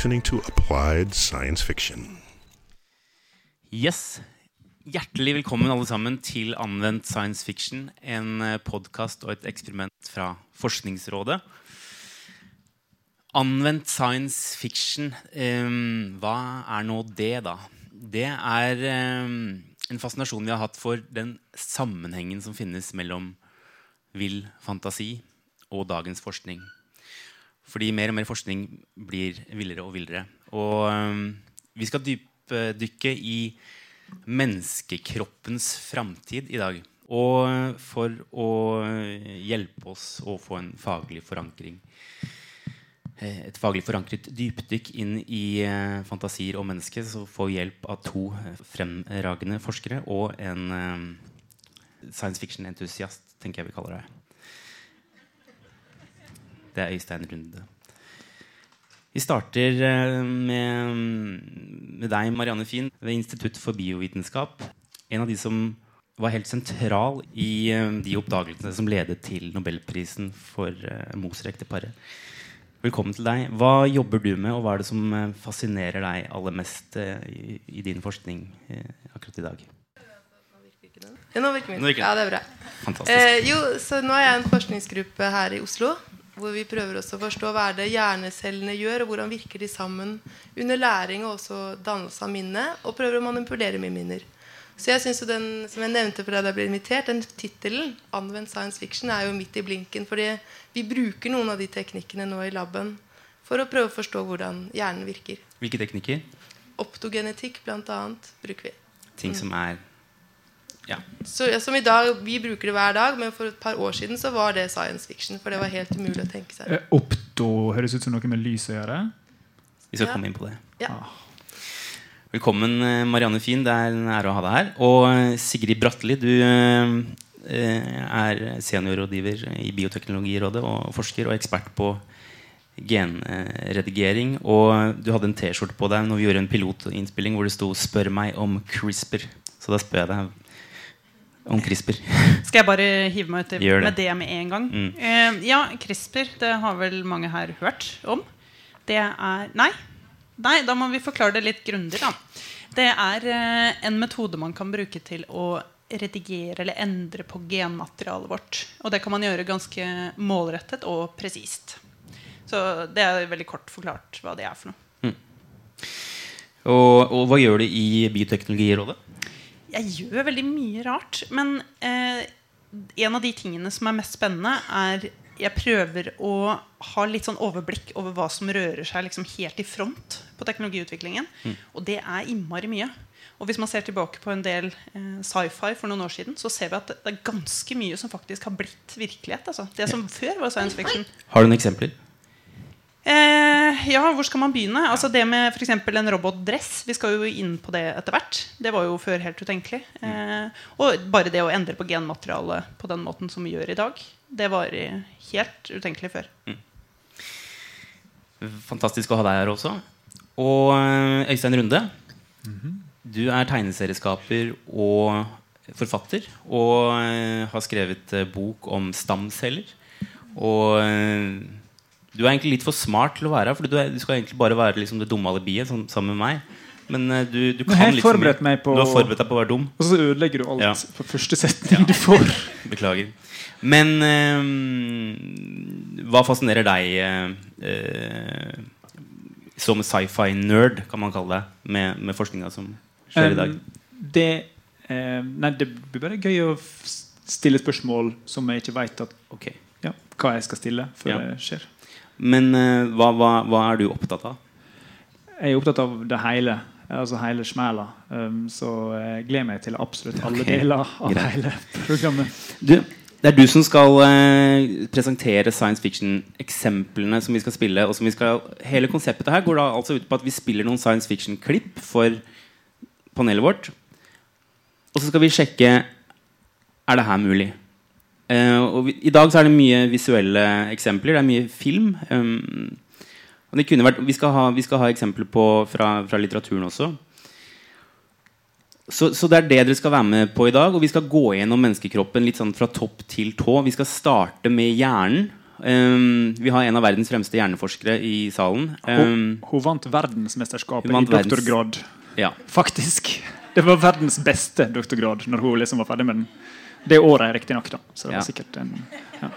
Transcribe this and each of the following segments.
Listening to Applied Science Fiction. Yes. Hjertelig velkommen alle sammen til Anvendt science fiction, en podkast og et eksperiment fra Forskningsrådet. Anvendt science fiction, um, hva er nå det, da? Det er um, en fascinasjon vi har hatt for den sammenhengen som finnes mellom vill fantasi og dagens forskning. Fordi mer og mer forskning blir villere og villere. Og eh, vi skal dypdykke i menneskekroppens framtid i dag. Og for å hjelpe oss å få en faglig forankring eh, et faglig forankret dypdykk inn i eh, fantasier om mennesket, så får vi hjelp av to fremragende forskere og en eh, science fiction-entusiast, tenker jeg vi kaller det. Det er Øystein Runde. Vi starter eh, med, med deg, Marianne Fien, ved Institutt for biovitenskap. En av de som var helt sentral i eh, de oppdagelsene som ledet til nobelprisen for uh, Moser-ekteparet. Velkommen til deg. Hva jobber du med, og hva er det som fascinerer deg aller mest i, i, din forskning akkurat i dag? Ja, nå virker min. Ja, det er bra. Eh, jo, så nå er jeg en forskningsgruppe her i Oslo hvor vi prøver også å forstå hva er det hjernecellene gjør, og hvordan virker de sammen under læring og også dannelse av minne, og prøver å manipulere med minner. Så jeg synes jo den, som jeg nevnte for deg da jeg ble invitert, den tittelen, 'Anvendt science fiction', er jo midt i blinken. fordi vi bruker noen av de teknikkene nå i laben for å prøve å forstå hvordan hjernen virker. Hvilke teknikker? Optogenetikk bl.a. bruker vi. Ting som er ja. Så, ja, som i dag, Vi bruker det hver dag, men for et par år siden så var det science fiction. For det var helt umulig å tenke seg. Eh, Opto høres ut som noe med lys å gjøre. Vi skal Ja. komme inn på det. Ja. Velkommen, eh, Marianne Fien. Det er en ære å ha deg her. Og eh, Sigrid Bratteli, du er seniorrådgiver i Bioteknologirådet og forsker og ekspert på genredigering. Og du hadde en T-skjorte på deg når vi gjorde en pilotinnspilling hvor det sto 'Spør meg om CRISPR'. Så da spør jeg deg om CRISPR. Skal jeg bare hive meg ut med det med en gang? Mm. Uh, ja, CRISPR, det har vel mange her hørt om. Det er Nei. Nei, da må vi forklare det litt grundig, da. Det er uh, en metode man kan bruke til å redigere eller endre på genmaterialet vårt. Og det kan man gjøre ganske målrettet og presist. Så det er veldig kort forklart hva det er for noe. Og, og hva gjør du i Bioteknologirådet? Jeg gjør veldig mye rart. Men eh, en av de tingene som er mest spennende, er jeg prøver å ha litt sånn overblikk over hva som rører seg liksom helt i front på teknologiutviklingen. Og det er innmari mye. Og hvis man ser tilbake på en del eh, sci-fi for noen år siden, så ser vi at det er ganske mye som faktisk har blitt virkelighet. Altså. Det som før var science fiction. Har du noen eksempler? Eh, ja, hvor skal man begynne? Altså Det med for eksempel en robotdress. Vi skal jo inn på det etter hvert. Det var jo før helt utenkelig. Eh, og bare det å endre på genmaterialet på den måten som vi gjør i dag, det var helt utenkelig før. Fantastisk å ha deg her også. Og eh, Øystein Runde. Du er tegneserieskaper og forfatter. Og eh, har skrevet eh, bok om stamceller. Og du er egentlig litt for smart til å være her, for du, er, du skal egentlig bare være liksom det dumme alibiet sånn, sammen med meg. Men eh, du, du kan jeg liksom på- Du har forberedt deg på å være dum. Og så ødelegger du alt Ja. på første setning du får. Beklager. Men eh, hva fascinerer deg eh, som sci-fi-nerd, kan man kalle det, med, med forskninga som skjer i dag? Um, det, eh, nei, det blir bare gøy å stille spørsmål som jeg ikke veit okay. ja, hva jeg skal stille før Ja. det skjer. Men eh, hva, hva, hva er du opptatt av? Jeg er opptatt av det hele. Altså hele smæla. Um, så jeg gleder meg til absolutt alle okay. deler av greit. hele programmet. Du, det er du som skal eh, presentere science fiction-eksemplene som vi skal spille. Og som vi skal, hele konseptet her går da altså ut på at vi spiller noen science fiction-klipp for panelet vårt. Og så skal vi sjekke Er det her mulig. Eh, og vi, I dag så er det mye visuelle eksempler. Det er mye film. Um, og det kunne vært, vi, skal ha, vi skal ha eksempler på, fra, fra litteraturen også. Så, så det er det dere skal være med på i dag. Og vi skal gå gjennom menneskekroppen litt sånn fra topp til tå. Vi skal starte med hjernen. Um, vi har en av verdens fremste hjerneforskere i salen. Um, Hun, hun vant verdensmesterskapet vant i verdens- doktorgrad. ja. Faktisk. Det var verdens beste doktorgrad når hun liksom var ferdig med den. Det året, riktignok. da. Så det Ja. en ja.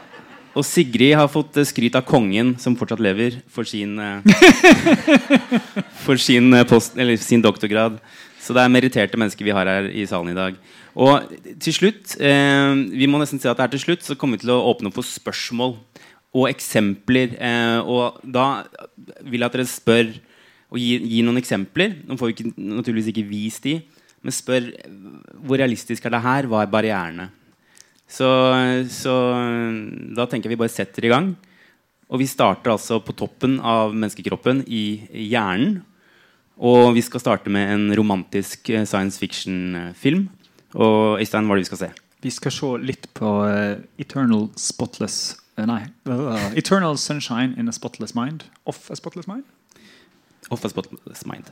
Og Sigrid har fått eh, skryt av kongen, som fortsatt lever, for sin eh, For sin, eh, post, eller sin doktorgrad. Så det er meritterte mennesker vi har her i salen i dag. Og til slutt, eh, vi må nesten si at det er til slutt, så kommer vi til å åpne opp for spørsmål og eksempler. Eh, og da vil jeg at dere spør og gir, gir noen eksempler. Nå får vi ikke, naturligvis ikke vist de, men spør hvor realistisk er det her? Hva er barrierene? Så, så da tenker jeg vi bare setter i gang. Og vi starter altså på toppen av menneskekroppen i hjernen. Og vi skal starte med en romantisk eh, science fiction-film. Og Øystein, hva er det vi skal se? Vi skal se litt på uh, Eternal Spotless uh, Nei. uh, Eternal Sunshine in a Spotless Mind. Off a Spotless Mind? Off a Spotless Mind.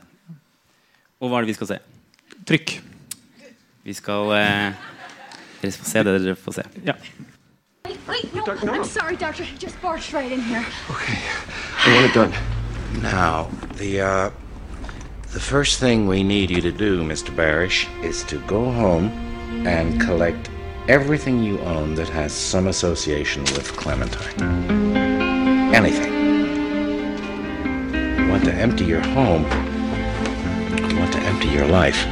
Og hva er det vi skal se? Trykk. Vi skal eh, Dere får se det dere får se. Ja. Wait, wait, no, I'm sorry, doctor. He just barged right in here. Okay, I want it done. Now, the uh, the first thing we need you to do, Mr. Barish, is to go home and collect everything you own that has some association with Clementine. Anything. You want to empty your home. You want to empty your life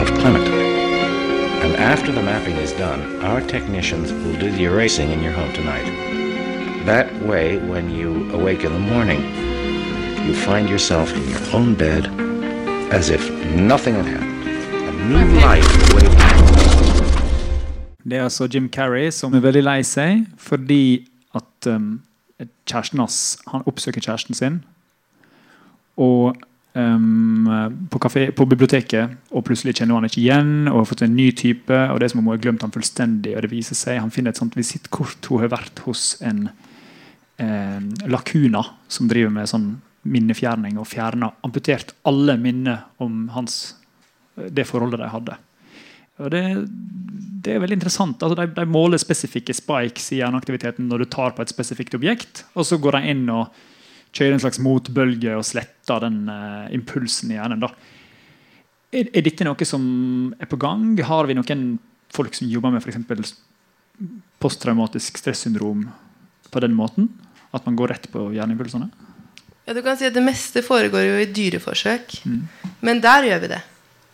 of Clementine. And after the mapping is done, our technicians will do the erasing in your home tonight. That way, when you awake in the morning, you find yourself in your own bed as if nothing had happened. A new life waiting. Det er altså Jim Carrey som er veldig lei seg fordi at um, kjæresten hans Han oppsøker kjæresten sin og um, på, kafé, på biblioteket, og plutselig kjenner han ikke igjen og har fått en ny type. og det er som om hun har glemt han fullstendig. og det viser seg, Han finner et sånt visittkort. Hun har vært hos en eh, lakuna som driver med sånn minnefjerning og fjerner amputert alle minner om hans, det forholdet de hadde. Og det, det er veldig interessant. Altså, de, de måler spesifikke spikes i hjerneaktiviteten når du tar på et spesifikt objekt, og så går de inn og kjører en slags motbølge og sletter den uh, impulsen i hjernen. Da. Er, er dette noe som er på gang? Har vi noen folk som jobber med f.eks. posttraumatisk stressyndrom på den måten? At man går rett på hjerneimpulsene? Ja, du kan si at Det meste foregår jo i dyreforsøk. Men der gjør vi det.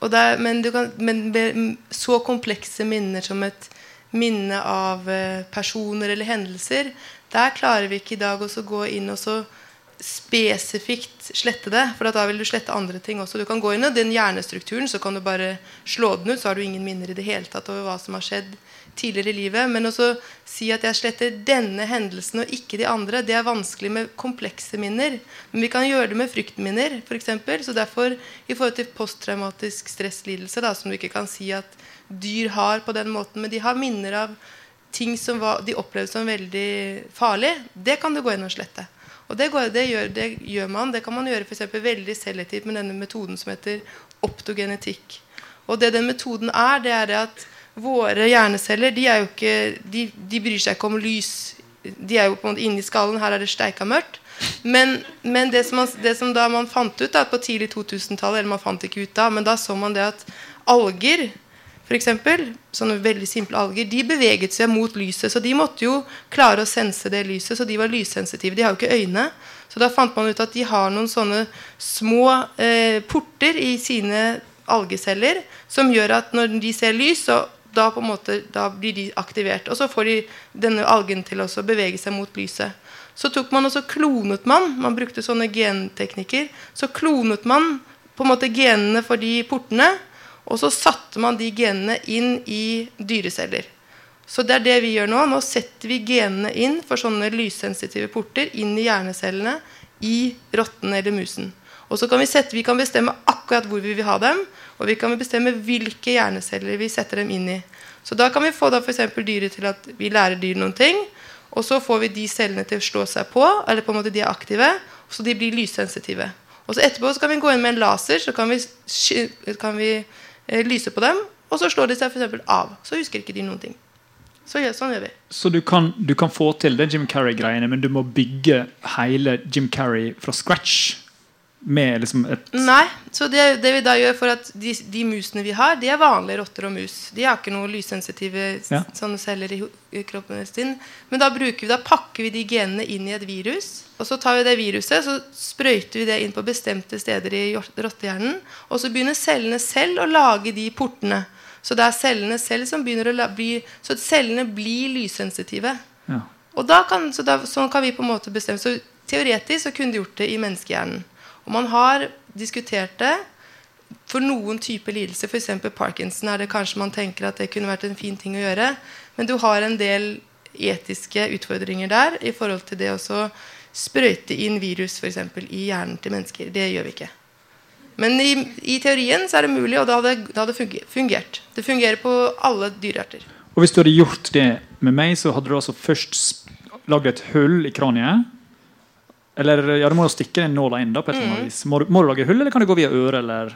Og der, men, du kan, men så komplekse minner som et minne av eh, personer eller hendelser, der klarer vi ikke i dag å gå inn og så spesifikt slette det. For da vil du slette andre ting også. Du kan gå inn i den hjernestrukturen, så kan du bare slå den ut. Så har du ingen minner i det hele tatt over hva som har skjedd tidligere i livet. Men også si at jeg sletter denne hendelsen og ikke de andre, det er vanskelig med komplekse minner. Men vi kan gjøre det med fryktminner, f.eks. Så derfor, i forhold til posttraumatisk stresslidelse, da, som du ikke kan si at dyr har på den måten, men de har minner av ting som var, de opplevde som veldig farlig, det kan du gå inn og slette. Og det, går, det, gjør, det gjør man. Det kan man gjøre for eksempel veldig selektivt med denne metoden som heter optogenetikk. Og det den metoden er, det er at våre hjerneceller de, ikke, de, de bryr seg ikke om lys. De er jo på en måte inni skallen. Her er det steika mørkt. Men, men det, som man, det som da man fant ut da, på tidlig 2000-tallet, eller man fant ikke ut da, men da så man det at alger eksempel, sånne veldig simple alger, de beveget seg mot lyset. Så de måtte jo klare å sense det lyset, så de var lyssensitive. De har jo ikke øyne. Så da fant man ut at de har noen sånne små eh, porter i sine algeceller som gjør at når de ser lys, så da, på en måte, da blir de aktivert. Og så får de denne algen til å bevege seg mot lyset. Så tok man og så klonet man. Man brukte sånne genteknikker. Så klonet man på en måte genene for de portene. Og så satte man de genene inn i dyreceller. Så det er det vi gjør nå. Nå setter vi genene inn for sånne lyssensitive porter inn i hjernecellene i rotten eller musen. Og så kan vi, sette, vi kan bestemme akkurat hvor vi vil ha dem, og vi kan bestemme hvilke hjerneceller vi setter dem inn i. Så da kan vi få da for dyret til at vi lærer dyr noen ting, og så får vi de cellene til å slå seg på, eller på en måte de er aktive, så de blir lyssensitive. Og så etterpå så kan vi gå inn med en laser, så kan vi, kan vi eh, lyse på dem, og så slår de seg eksempel av. Så husker ikke de noen ting. Så ja, sånn gjør vi. Så du kan, du kan få til det Jim Carrey-greiene, men du må bygge hele Jim Carrey fra scratch? Med liksom et Nei, så det, det vi da gjør for at de, de musene vi har, de er vanlige rotter og mus. De har ikke noen lyssensitive Ja. sånne celler i, i kroppen sin. Men da, vi, da pakker vi de genene inn i et virus. Og så tar vi det viruset så sprøyter vi det inn på bestemte steder i rottehjernen. Og så begynner cellene selv å lage de portene. Så det er cellene selv som begynner å la, bli Så cellene blir lyssensitive. ja. Og da kan, så da, sånn kan vi på en måte bestemme. Så teoretisk så kunne de gjort det i menneskehjernen. Og man har diskutert det for noen typer lidelser. F.eks. Parkinson er det kanskje man tenker at det kunne vært en fin ting å gjøre. Men du har en del etiske utfordringer der i forhold til det å sprøyte inn virus for eksempel, i hjernen til mennesker. Det gjør vi ikke. Men i, i teorien så er det mulig, og det hadde, det hadde fungert. Det fungerer på alle dyrearter. Og hvis du hadde gjort det med meg, så hadde du altså først lagd et hull i kraniet. Eller ja, du må jo stikke den nåla inn. da på et eller annet vis. Må du, må du lage hull, eller kan det gå via øret eller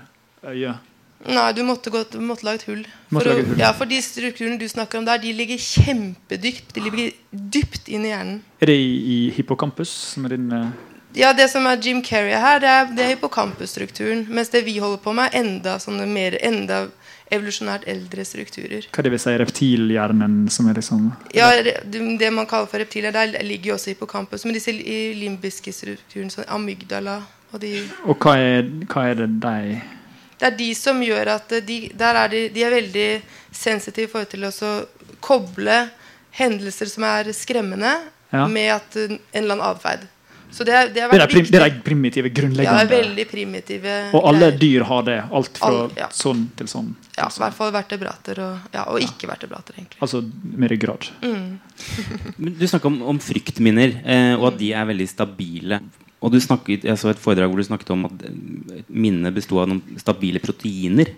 øyet? Nei, du måtte, gå, du måtte lage et hull. For, lage hull. Ja, for de strukturene du snakker om der, de ligger kjempedypt. De ligger dypt inn i hjernen. Er det i, i hippocampus? Som er din uh... Ja, Det som er Jim Carrey her, det er, det er hippocampus-strukturen. Mens det vi holder på med, er enda, sånne mer, enda evolusjonært eldre strukturer. Hva det vil si reptilhjernen, som er liksom Ja, det man kaller for reptiler, der ligger jo også hippocampus. Men disse i limbiske strukturen, sånn amygdala og de Og hva er, hva er det de Det er de som gjør at de, der er de, de er veldig sensitive i forhold til å koble hendelser som er skremmende, Ja. med at, en eller annen atferd. Så det, det har Det er prim, det er primitive, grunnleggende. Ja, veldig primitive og alle greier. dyr har det. Alt fra All- ja. sånn til sånn. Ja, i hvert fall vertebrater og, ja, og ikke-vertebrater, egentlig. Altså med ryggrad. Mm. Du snakker om, om fryktminner, eh, og at de er veldig stabile. Og du snakket, Jeg så et foredrag hvor du snakket om at minnet et besto av noen stabile proteiner.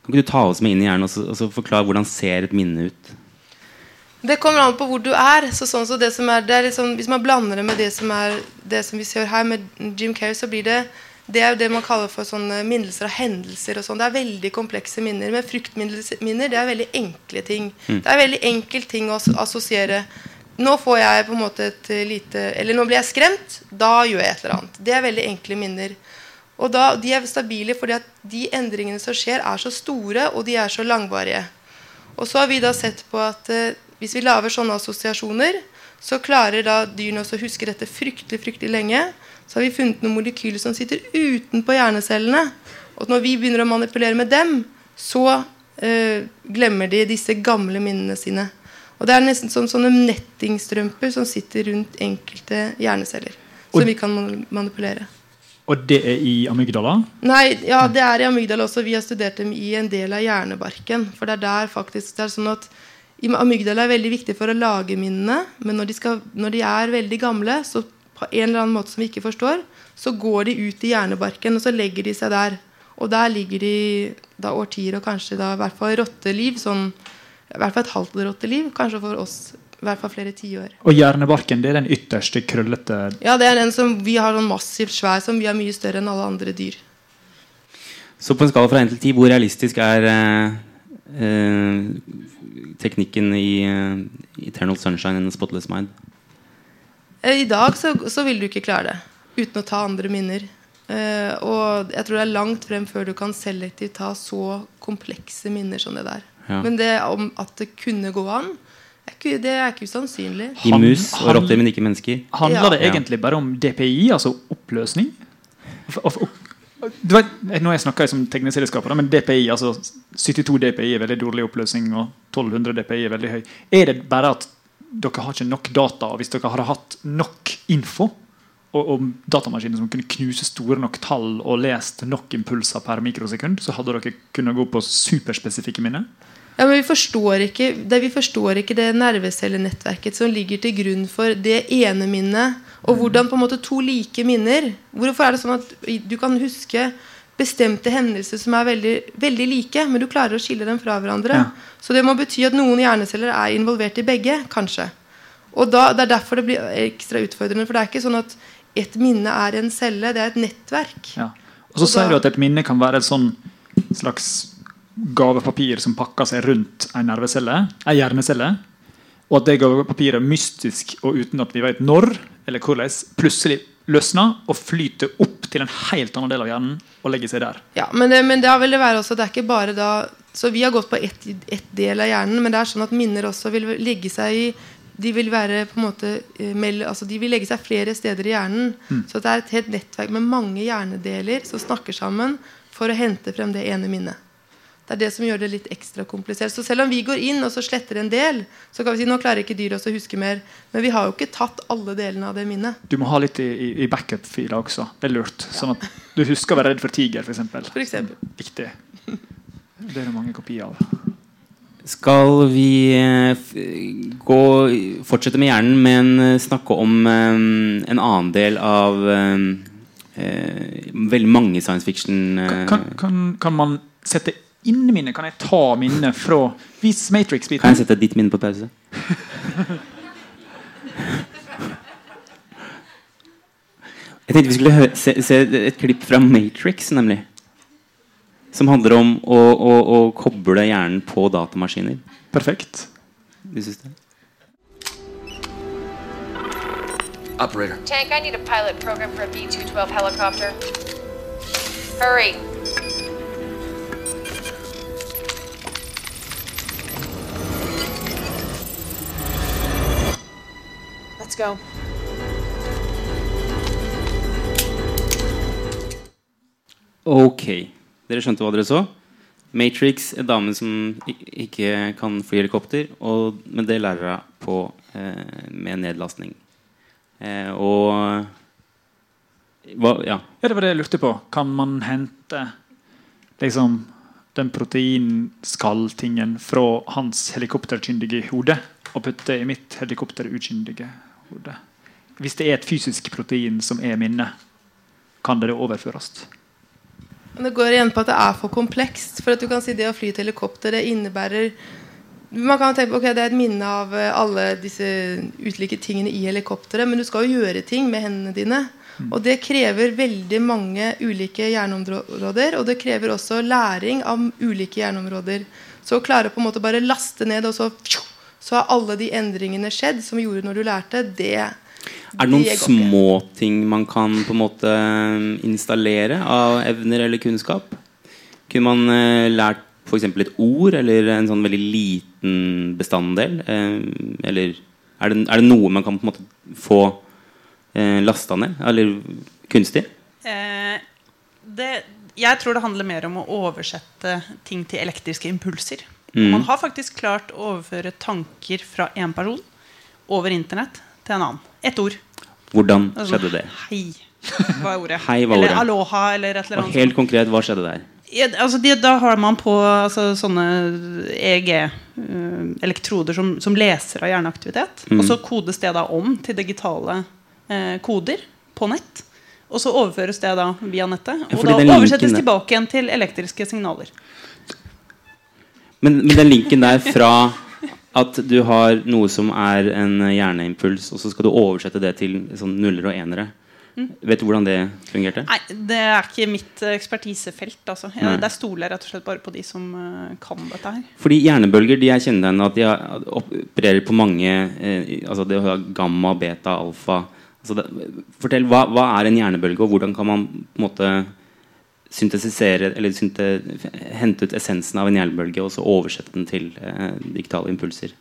Kan ikke du ta oss med inn i hjernen og, så, og så forklare hvordan ser et minne ut? Det kommer an på hvor du er. Så sånn, så det som er, er liksom, hvis man blander det med det som, er, det som vi ser her, med Jim Carrey, så blir det det er jo det man kaller for sånne minnelser av hendelser. og sånn. Det er veldig komplekse minner. Men fruktminner det er veldig enkle ting. Det er veldig enkel ting å asso- assosiere. Nå får jeg på en måte et lite Eller nå blir jeg skremt. Da gjør jeg et eller annet. Det er veldig enkle minner. Og da, De er stabile fordi at de endringene som skjer, er så store, og de er så langvarige. Og så har vi da sett på at eh, hvis vi lager sånne assosiasjoner, så klarer da dyrene også å huske dette fryktelig fryktelig lenge. Så har vi funnet noen molekyler som sitter utenpå hjernecellene. Og når vi begynner å manipulere med dem, så eh, glemmer de disse gamle minnene sine. Og det er nesten som sånne nettingstrømper som sitter rundt enkelte hjerneceller. Og- Som vi kan manipulere. Og det er i amygdala? Nei, ja, det er i amygdala også. Vi har studert dem i en del av hjernebarken. For det er der faktisk det er sånn at Amygdala er veldig viktig for å lage minnene. Men når de, skal, når de er veldig gamle, så på en eller annen måte som vi ikke forstår, så går de ut i hjernebarken, og så legger de seg der. Og der ligger de da årtier, og kanskje da i hvert fall rotteliv. Sånn, I hvert fall et halvt rotteliv. Kanskje for oss i hvert fall flere tiår. Og hjernebarken det er den ytterste, krøllete Ja, det er den som vi har sånn massivt svær, som vi er mye større enn alle andre dyr. Så på en skala fra 1 til 10, hvor realistisk er eh, teknikken i eh, Eternal Sunshine and Spotless Mind? Eh, I dag så, så vil du ikke klare det uten å ta andre minner. Eh, og jeg tror det er langt frem før du kan selektivt ta så komplekse minner som det der. Ja. Men det om at det kunne gå an, er ikke, det er ikke usannsynlig. I mus og rotter, men ikke mennesker? Handler Ja. det egentlig bare om DPI, altså oppløsning? For- vet, nå snakker jeg som tegneserieskaper, da, men DPI, altså 72 DPI er veldig dårlig oppløsning, og 1200 DPI er veldig høy. Er det bare at dere har ikke nok data, og hvis dere hadde hatt nok info, og datamaskiner som kunne knuse store nok tall og lest nok impulser per mikrosekund, så hadde dere kunnet gå på superspesifikke minner? Ja, men vi forstår, ikke, det, vi forstår ikke det nervecellenettverket som ligger til grunn for det ene minnet. Og hvordan på en måte to like minner Hvorfor er det sånn at du kan huske bestemte hendelser som er veldig, veldig like, men du klarer å skille dem fra hverandre? Ja. Så det må bety at noen hjerneceller er involvert i begge, kanskje. Og da, Det er derfor det blir ekstra utfordrende. For det er ikke sånn at et minne er en celle, det er et nettverk. Ja. Og så sier du at et minne kan være et sånn slags gavepapir som pakker seg rundt en nervecelle, en hjernecelle. Og at det gavepapiret er mystisk og uten at vi vet når eller hvordan, plutselig løsner og flyter opp til en helt annen del av hjernen og legger seg der. Ja, men det, men det vil det være også Det er ikke bare da Så vi har gått på ett et del av hjernen, men det er sånn at minner også vil legge seg i de vil være på en måte eh, altså De vil legge seg flere steder i hjernen. Så det er et helt nettverk med mange hjernedeler som snakker sammen for å hente frem det ene minnet. Det er det som gjør det litt ekstra komplisert. Så selv om vi går inn og så sletter en del, så kan vi si nå klarer ikke dyret å huske mer. Men vi har jo ikke tatt alle delene av det minnet. Du må ha litt i, i, backup-filer også. Det er lurt. Sånn at du husker å være redd for tiger, f.eks. For eksempel. Viktig. Det er det mange kopier av. Skal vi eh, gå, fortsette med hjernen, men eh, snakke om eh, en annen del av veldig mange science fiction Kan, kan, kan, kan man sette inn minnet? Kan jeg ta minnet fra Vis Matrix-biten. Kan jeg sette ditt minne på pause? Jeg tenkte vi skulle se, se et klipp fra Matrix, nemlig. Som handler om å, å, å koble hjernen på datamaskiner. Perfekt. Du syns det? Operator. Tank, I need a pilot program for a B-212 helicopter. Hurry. Let's go. Ok. Dere skjønte hva dere så? Matrix, en dame som ikke kan fly helikopter, og, men det lærer hun på eh, med nedlastning. Eh, og hva, Ja. Ja, det var det jeg lurte på. Kan man hente liksom den proteinskalltingen fra hans helikopterkyndige hode og putte i mitt helikopterukyndige hode? Hvis det er et fysisk protein som er minne, kan det overføres? Det går igjen på at det er for komplekst. For at du kan si det å fly til helikopter det innebærer Man kan tenke på, ok, Det er et minne av eh, alle disse ulike tingene i helikopteret, men du skal jo gjøre ting med hendene dine. Og det krever veldig mange ulike hjerneområder. Og det krever også læring av ulike hjerneområder. Så å klare på en måte bare laste ned, og så, så har alle de endringene skjedd som gjorde når du lærte, det Er det noen småting man kan på en måte installere av evner eller kunnskap? Kunne man eh, lært f.eks. et ord eller en sånn veldig liten bestanddel? Eh, eller er det, er det noe man kan på en måte få eh, lasta ned? Eller kunstig? Eh, det, jeg tror det handler mer om å oversette ting til elektriske impulser. Og Mm. Man har faktisk klart å overføre tanker fra én person over internett til en annen. Ett ord. Hvordan Altså, skjedde det? Hei. Hva er ordet? Hei var eller ordet. aloha, eller et eller Og annet. helt konkret, hva skjedde der? Ja, altså de, da har man på altså, sånne EEG-elektroder som, som leser av hjerneaktivitet. Mm. Og så kodes det da om til digitale eh, koder på nett. Og så overføres det da via nettet. Og fordi da oversettes linken tilbake igjen til elektriske signaler. Men, men den linken der fra at du har noe som er en hjerneimpuls, og så skal du oversette det til sånn nuller og enere. Vet du hvordan det fungerte? Nei, det er ikke mitt ekspertisefelt. Altså. Jeg, der stoler jeg rett og slett bare på de som eh, kan dette her. Fordi hjernebølger de er kjennetegnet at de har- opererer på mange eh, altså Det har gamma, beta, alfa altså det, Fortell, hva, hva er en hjernebølge, og hvordan kan man på en måte syntesisere Eller synte, hente ut essensen av en hjernebølge og så oversette den til eh, digitale impulser?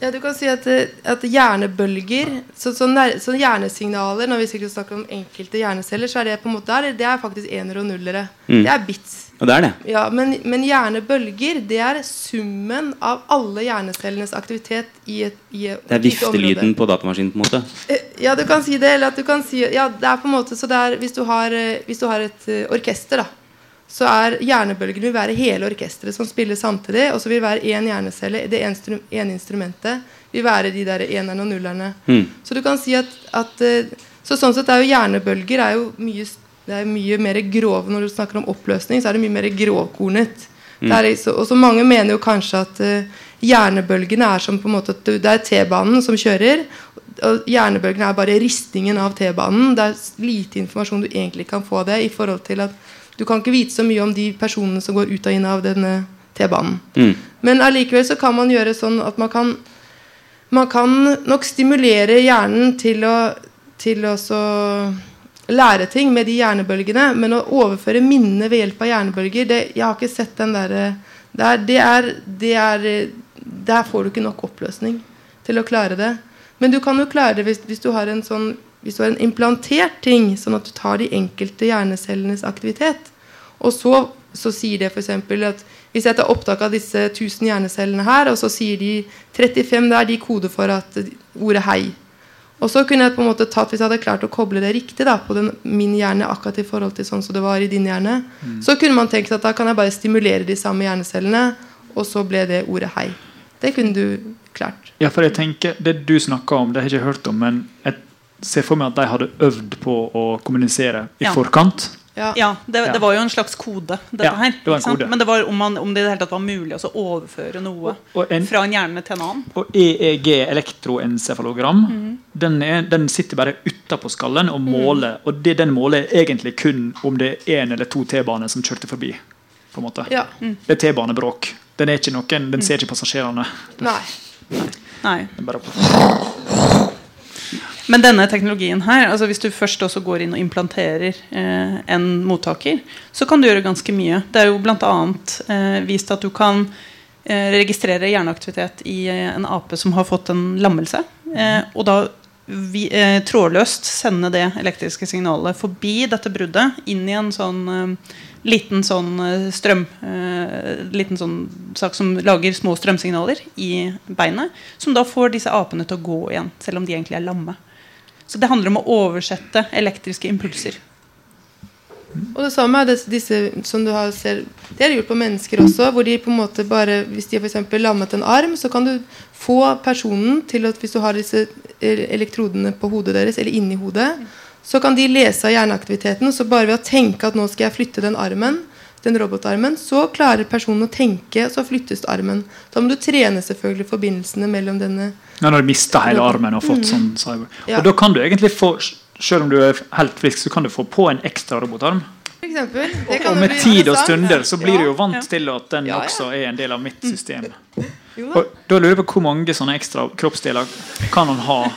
Ja, du kan si at, eh, at hjernebølger så, så, så hjernesignaler Når vi skal snakke om enkelte hjerneceller, så er det på en måte der, det er faktisk enere og nullere. Mm. Det er bits. Og det er det. Ja, men, men hjernebølger det er summen av alle hjernecellenes aktivitet i et, i et Det er viftelyden på datamaskinen. på en måte Eh, Ja, du kan si det. Eller at du kan si Ja, det er på en måte så det er Hvis du har, eh, hvis du har et eh, orkester, da, så er hjernebølgene vil være hele orkesteret som spiller samtidig. Og så vil være én hjernecelle, det ene en instrumentet, vil være de der enerne og nullerne. Mm. Så du kan si at, at Så sånn sett er jo hjernebølger er jo mye, det er mye mer grove Når du snakker om oppløsning, så er det mye mer grovkornet. Er, og så mange mener jo kanskje at uh, hjernebølgene er som på en måte Det er T-banen som kjører. Og hjernebølgene er bare ristingen av T-banen. Det er lite informasjon du egentlig kan få det i forhold til at du kan ikke vite så mye om de personene som går ut og inn av denne T-banen. Mm. Men allikevel så kan man gjøre sånn at man kan man kan nok stimulere hjernen til å, til å så lære ting med de hjernebølgene, men å overføre minnene ved hjelp av hjernebølger det, Jeg har ikke sett den derre der, det er, det er, Der får du ikke nok oppløsning til å klare det. Men du kan jo klare det hvis, hvis du har en sånn hvis du har en implantert ting, sånn at du tar de enkelte hjernecellenes aktivitet, og så, så sier det f.eks. at hvis jeg tar opptak av disse 1000 hjernecellene her, og så sier de 35 der, de koder for at ordet 'hei'. Og så kunne jeg på en måte tatt, Hvis jeg hadde klart å koble det riktig da, på den, min hjerne akkurat i forhold til sånn som det var i din hjerne, så kunne man tenkt at da kan jeg bare stimulere de samme hjernecellene, og så ble det ordet 'hei'. Det kunne du klart. Ja, for jeg tenker, Det du snakker om, det har jeg ikke hørt om, men jeg ser for meg at de hadde øvd på å kommunisere i Ja. forkant. Ja. Ja, det, Ja. det var jo en slags kode, dette Ja, her. det kode. Men det var om, man, om det i det hele tatt var mulig å overføre noe Og en- fra en hjerne til en annen. Og EEG, elektroencefalogram, mm. den, er, den sitter bare utapå skallen og måler. Og det den måler, er egentlig kun om det er én eller to T-baner som kjørte forbi. på en måte. Ja. Det er T-banebråk. Den, er ikke noen, den ser ikke passasjerene. Nei. Nei. Den bare Men denne teknologien her, altså hvis du først også går inn og implanterer eh, en mottaker, så kan du gjøre ganske mye. Det er jo bl.a. Eh, vist at du kan eh, registrere hjerneaktivitet i eh, en ape som har fått en lammelse. Eh, og da vi, eh, trådløst sende det elektriske signalet forbi dette bruddet inn i en sånn eh, liten sånn strøm Liten sånn sak som lager små strømsignaler i beinet. Som da får disse apene til å gå igjen, selv om de egentlig er lamme. Så det handler om å oversette elektriske impulser. Og det samme er det, disse som du har ser Det er gjort på mennesker også. Hvor de på en måte bare Hvis de har lammet en arm, så kan du få personen til at hvis du har disse elektrodene på hodet deres, eller inni hodet, så kan de lese av hjerneaktiviteten. Så bare ved å tenke at nå skal jeg flytte den armen, den robotarmen, så klarer personen å tenke, så flyttes armen. Da må du trene selvfølgelig forbindelsene mellom denne Ja, når du mister hele armen og fått sånn cyber. Ja. Og da kan du egentlig få selv om du er helt frisk, så kan du få på en ekstra robotarm. Eksempel. Det kan Og med tid og stunder så blir du jo vant Ja. til at den Ja, ja. også er en del av mitt system. Jo. Og da lurer jeg på hvor mange sånne ekstra kroppsdeler kan han ha?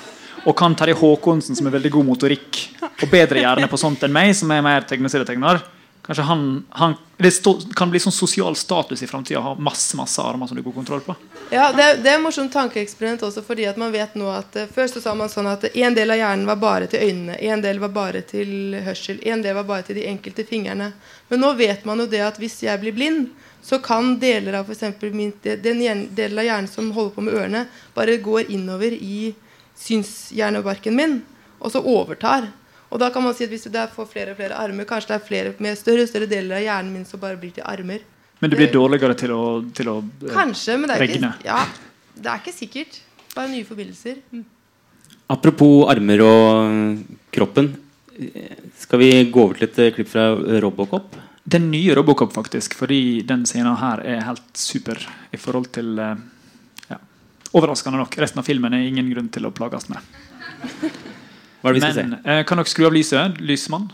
Og kan Terje Håkonsen, som er veldig god motorikk og bedre hjerne på sånt enn meg, som er mer tegneserietegner Kanskje han, han Det stå, kan bli sånn sosial status i framtida å ha masse masse armer som du går kontroll på. Ja, det det er et morsomt tankeeksperiment også, fordi at man vet nå at uh, Før så sa man sånn at en del av hjernen var bare til øynene, en del var bare til hørsel, en del var bare til de enkelte fingrene. Men nå vet man jo det at hvis jeg blir blind, så kan deler av for min, den delen av hjernen som holder på med ørene, bare går innover i synshjernebarken min, og så overtar. Og da kan man si at hvis du der får flere og flere armer, kanskje det er flere med større og større deler av hjernen min som bare blir til armer. Men du blir dårligere til å, til å eh, Kanskje, men det er, ikke, ja, det er ikke sikkert. Bare nye forbindelser. Apropos armer og kroppen. eh, Skal vi gå over til et eh, klipp fra Robocop? Den nye Robocop, faktisk, fordi den scenen her er helt super i forhold til eh, ja, Overraskende nok. Resten av filmen er ingen grunn til å plages med. Hva er det vi skal Men se? eh, kan dere skru av lyset? Lysmann?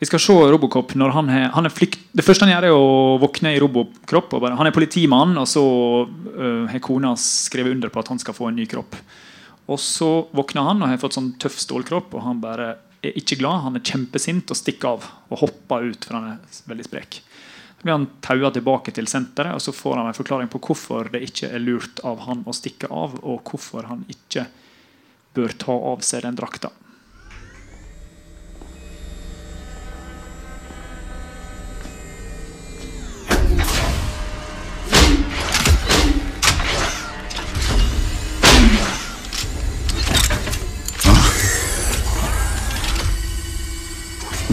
Vi skal se Robocop når han er, han er flykt... Det første han gjør, er å våkne i robokropp. Bare, han er politimann, og så har har kona skrevet under på at han skal få en ny kropp. Og så våkner han og har fått sånn tøff stålkropp, og han bare er ikke glad. Han er kjempesint og stikker av og hopper ut, for han er veldig sprek. Så blir han taua tilbake til senteret, og så får han en forklaring på hvorfor det ikke er lurt av han å stikke av, og hvorfor han ikke bør ta av seg den drakta.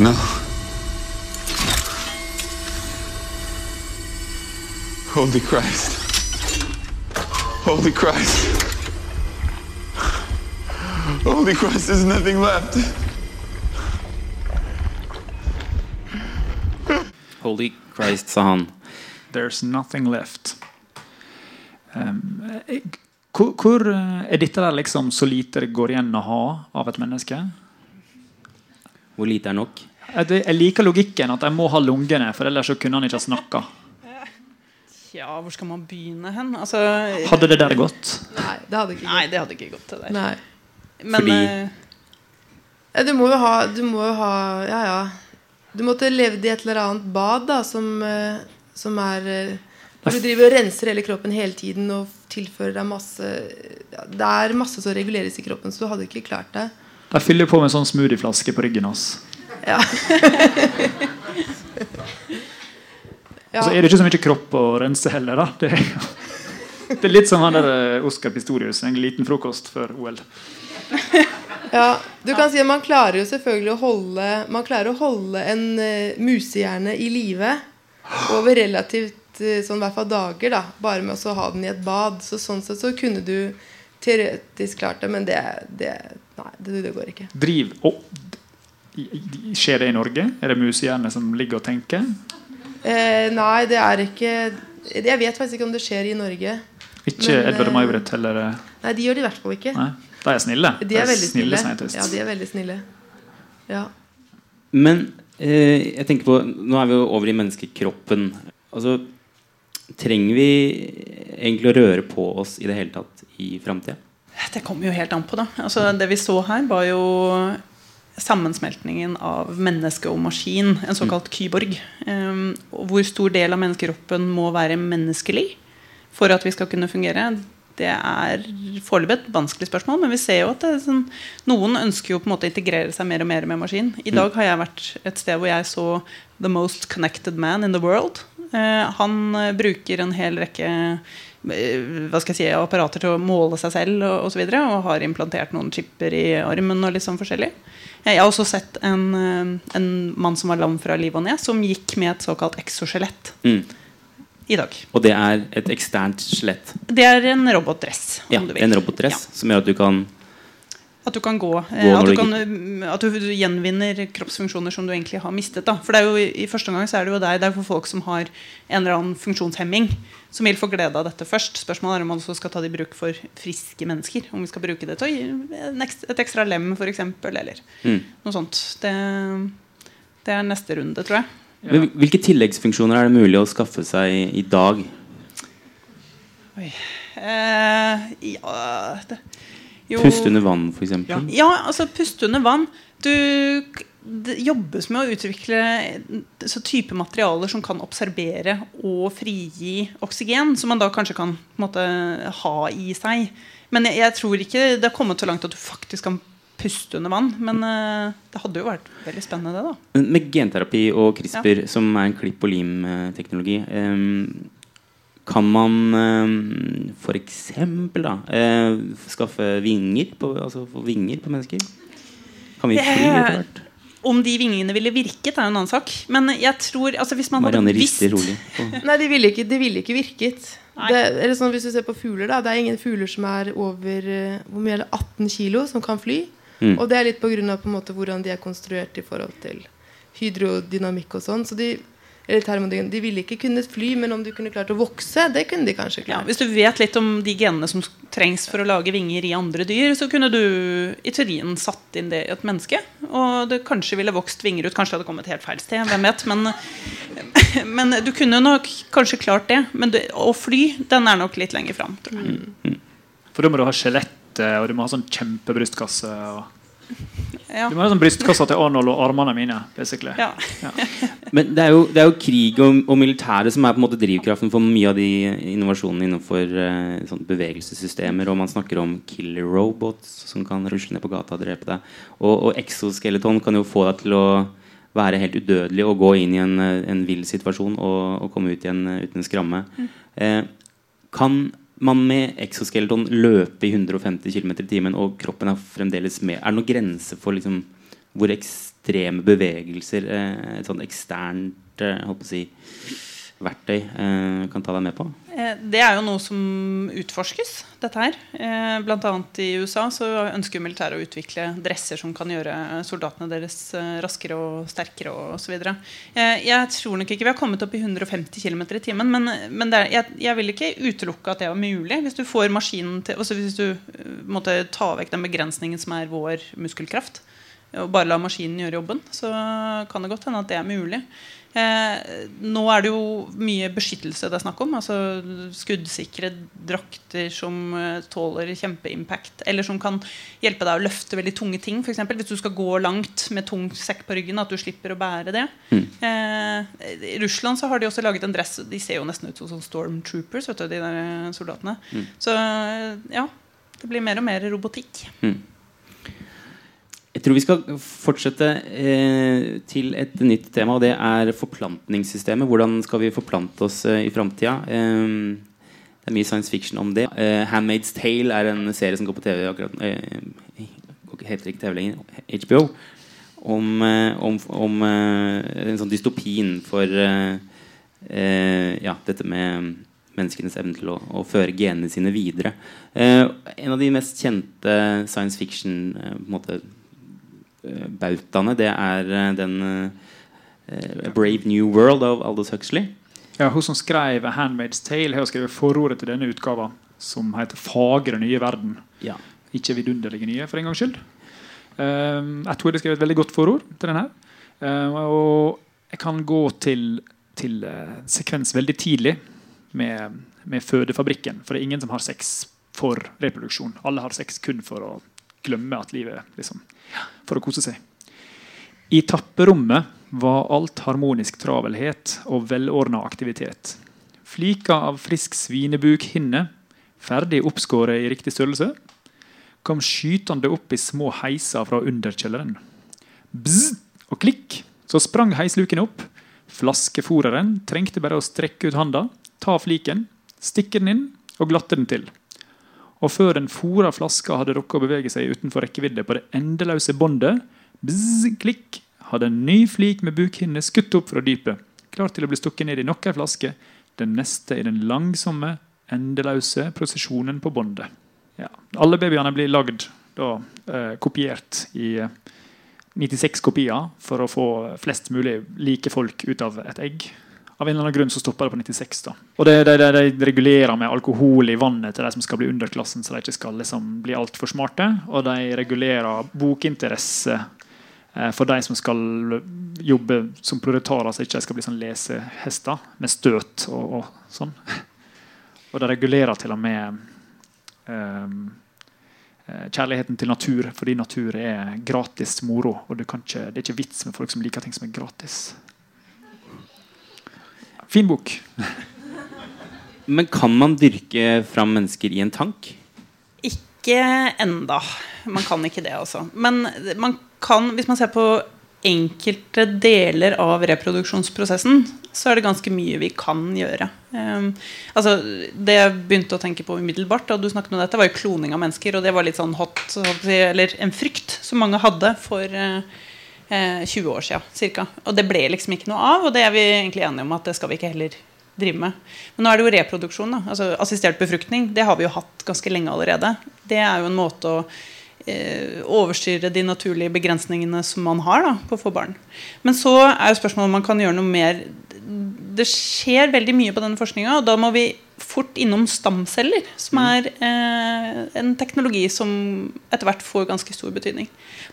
No. Holy Christ. Holy Christ. Holy Christ, there's nothing left. Holy Christ, sa han. There's nothing left. Um, eh, hvor, hvor eh, er dette der liksom så lite det går igjen å ha av et menneske? Hvor lite er nok? Jeg, liker logikken at jeg må ha lungene, for ellers så kunne han ikke ha snakka. Ja, hvor skal man begynne hen? Altså, Hadde det der gått? Nei, det hadde ikke Nei, gått. det hadde ikke gått. det der Nei. Men Fordi- eh, du må jo ha Du må jo ha Ja, ja. Du måtte levd i et eller annet bad da som, eh, som er eh, Hvor du driver og renser hele kroppen hele tiden og tilfører deg masse ja, Det er masse som reguleres i kroppen, så du hadde ikke klart det. Jeg fyller på med en sånn smoothieflaske på ryggen hans. Ja. Og så er det ikke så mye kropp å rense heller. da Det er, det er litt som han der eh, Oscar Pistorius, en liten frokost før OL. Ja, du kan si at Man klarer jo selvfølgelig å holde Man klarer å holde en uh, musehjerne i live over relativt uh, sånn hvert fall dager, da bare med å ha den i et bad. Så Sånn sett så kunne du teoretisk klart det, men det, det Nei, det, det går ikke. Driv og Skjer det i Norge? Er det musehjerne som ligger og tenker? Eh, nei, det er ikke Jeg vet faktisk ikke om det skjer i Norge. Ikke Men, Edvard og eh, May-Britt heller? eh, Nei, de gjør det i hvert fall ikke. Nei, de er snille. De er veldig snille. snille Ja, de er veldig snille. Ja. Men eh, jeg tenker på Nå er vi jo over i menneskekroppen. Altså, trenger vi egentlig å røre på oss i det hele tatt i framtida? Det kommer jo helt an på. da altså, Det vi så her, var jo sammensmeltningen av menneske og maskin. En såkalt kyborg. Um, hvor stor del av menneskekroppen må være menneskelig for at vi skal kunne fungere, det er foreløpig et vanskelig spørsmål. Men vi ser jo at sånn, noen ønsker jo på en måte å integrere seg mer og mer med maskin. I dag har jeg vært et sted hvor jeg så The Most Connected Man in the World. Eh, han eh, bruker en hel rekke hva skal jeg si, apparater til å måle seg selv og, og, så videre, og har implantert noen chipper i armen og litt sånn forskjellig. Jeg har også sett en, eh, en mann som var lam fra liv og ned, som gikk med et såkalt exoskjelett Mm. i dag. Og det er et eksternt skjelett. Det er en robotdress. Ja, en robotdress som gjør at du kan At du kan gå. eh, Gå at, du kan, mm, at du gjenvinner kroppsfunksjoner som du egentlig har mistet. Da. For det er jo, i, første omgang så er det jo deg, det er for folk som har en eller annen funksjonshemming, som vil få glede av dette først. Spørsmålet er om man også skal ta det i bruk for friske mennesker. Om vi skal bruke det til å gi et ekstra lem, f.eks. Eller Mm. noe sånt. Det, det er neste runde, tror jeg. Ja. Hvilke tilleggsfunksjoner er det mulig å skaffe seg i, dag? dag? Eh, ja det, Puste under vann, f.eks. Ja. ja, altså puste under vann. Du, det jobbes med å utvikle så type materialer som kan observere og frigi oksygen, som man da kanskje kan måte, ha i seg. Men jeg, jeg tror ikke det har kommet så langt at du faktisk kan puste under vann. Men uh, det hadde jo vært veldig spennende, det. da Med genterapi og CRISPR, som er en klipp- og lim-teknologi, em, kan man eh, f.eks. da eh, skaffe vinger på, altså få vinger på mennesker? Kan vi fly etter hvert? Om de vingene ville virket, er jo en annen sak. Men jeg tror altså Hvis man Marianne hadde visst rister rolig. Nei, de ville ikke, de ville ikke virket. Det, eller sånn Hvis du ser på fugler, da. Det er ingen fugler som er over eh, hvor mye er det, 18 kilo, som kan fly. Mm. Og det er litt på grunn av på en måte hvordan de er konstruert i forhold til hydrodynamikk og sånn. Så de, eller termodynamikk, de ville ikke kunnet fly, men om du kunne klart å vokse, det kunne de kanskje Ja, klart. hvis du vet litt om de genene som trengs for å lage vinger i andre dyr, så kunne du i teorien satt inn det i et menneske. Og det kanskje ville vokst vinger ut. Kanskje det hadde kommet helt feil sted. Hvem vet. Men, men du kunne nok kanskje klart det. Men det, å fly, den er nok litt lenger fram. Tror jeg. For da må du ha skjelettet, og du må ha sånn kjempebrystkasse. Og... Ja. Du må ha sånn brystkassa til Arnold og armene mine. basically Ja. Men det er jo, det er jo krig og, og militæret som er på en måte drivkraften for mye av de innovasjonene innenfor uh, sånn bevegelsessystemer. Og man snakker om killer robots som kan rusle ned på gata og drepe deg. Og, og exoskeleton kan jo få deg til å være helt udødelig og gå inn i en, eh, en vill situasjon og, og komme ut igjen eh, uten en skramme. Eh, kan man med exoskeleton løpe i 150 km i timen, og kroppen er fremdeles med? Er det noen grense for liksom, hvor ekstreme bevegelser eh, et sånn eksternt eh, holdt på å si, verktøy eh, kan ta deg med på? Eh, Det er jo noe som utforskes, dette her. Eh, annet i USA så ønsker militæret å utvikle dresser som kan gjøre soldatene deres eh, raskere og sterkere og Eh, Jeg tror nok ikke vi har kommet opp i 150 km i timen, men, men er, jeg, jeg vil ikke utelukke at det var mulig. Hvis du får maskinen til altså Hvis du eh, måtte ta vekk den begrensningen som er vår muskelkraft, og bare la maskinen gjøre jobben, så kan det godt hende at det er mulig. Eh, nå er det jo mye beskyttelse det er snakk om. Altså skuddsikre drakter som eh, tåler kjempeimpact. Eller som kan hjelpe deg å løfte veldig tunge ting. For eksempel, hvis du skal gå langt med tung sekk på ryggen. At du slipper å bære det. Mm. Eh, I Russland så har de også laget en dress. De ser jo nesten ut som sånn stormtroopers. Vet du, de der eh, soldatene Mm. Så ja, det blir mer og mer robotikk. Jeg tror vi skal fortsette eh, til et nytt tema, og det er forplantningssystemet. Hvordan skal vi forplante oss eh, i framtida? Eh, det er mye science fiction om det. Eh, 'Handmaid's Tale' er en serie som går på TV akkurat eh, Heter ikke TV lenger. HBO. Om, eh, om, om eh, en sånn dystopin innenfor ja, dette med menneskenes evne til å, å føre genene sine videre. En av de mest kjente science fiction eh, bautaene, det er eh, den eh, Brave New World av Aldous Huxley. Ja, hun som skrev 'Handmaid's Tale', har skrevet forordet til denne utgava, som heter 'Fagre nye verden'. Ja. Ikke vidunderlige nye, for en gangs skyld. Um, jeg tror det skrevet et veldig godt forord til denne. Um, og jeg kan gå til, til uh, sekvens veldig tidlig med, med fødefabrikken. For det er ingen som har sex for reproduksjon. Alle har sex kun for å glemme at livet liksom, For å kose seg. I tapperommet var alt harmonisk travelhet og velordna aktivitet. Flika av frisk svinebukhinne, ferdig oppskåret i riktig størrelse, kom skytende opp i små heiser fra underkjelleren. Bzz og klikk, så sprang heislukene opp. Flaskeforeren trengte bare å strekke ut handa, ta fliken, stikke den inn og glatte den til. Og før den fora flaska hadde rukket å bevege seg utenfor rekkevidde på det endeløse båndet, klikk, hadde en ny flik med bukhinne skutt opp fra dypet, klar til å bli stukket ned i nok ei flaske, den neste i den langsomme, endeløse prosesjonen på båndet. Ja. Alle babyene blir lagd da, eh, kopiert i eh, 96 kopier for å få flest mulig like folk ut av et egg. Av en eller annen grunn så stopper det på 96. da. Og det, det, det, De regulerer med alkohol i vannet til de som skal bli underklassen, så de ikke skal liksom bli altfor smarte. Og de regulerer bokinteresse eh, for de som skal jobbe som proletarer, så ikke de skal bli sånn lesehester med støt og, og sånn. Og de regulerer til og med eh, kjærligheten til natur, fordi natur er gratis moro. Og kan ikke, det er ikke vits med folk som liker ting som er gratis. Fin bok. Men kan man dyrke fram mennesker i en tank? Ikke enda. Man kan ikke det, altså. Men man kan, hvis man ser på enkelte deler av reproduksjonsprosessen, så er det ganske mye vi kan gjøre. Um, altså, det jeg begynte å tenke på umiddelbart da du snakket om dette, var jo kloning av mennesker. Og det var litt sånn hot, eller en frykt som mange hadde for uh, 20 år siden cirka. Og det ble liksom ikke noe av, og det er vi egentlig enige om at det skal vi ikke heller drive med. Men nå er det jo reproduksjon. da, altså Assistert befruktning det har vi jo hatt ganske lenge allerede. Det er jo en måte å eh, overstyre de naturlige begrensningene som man har da, på å få barn. Men så er jo spørsmålet om man kan gjøre noe mer. Det skjer veldig mye på denne forskninga, og da må vi fort innom stamceller, som er eh, en teknologi som etter hvert får ganske stor betydning.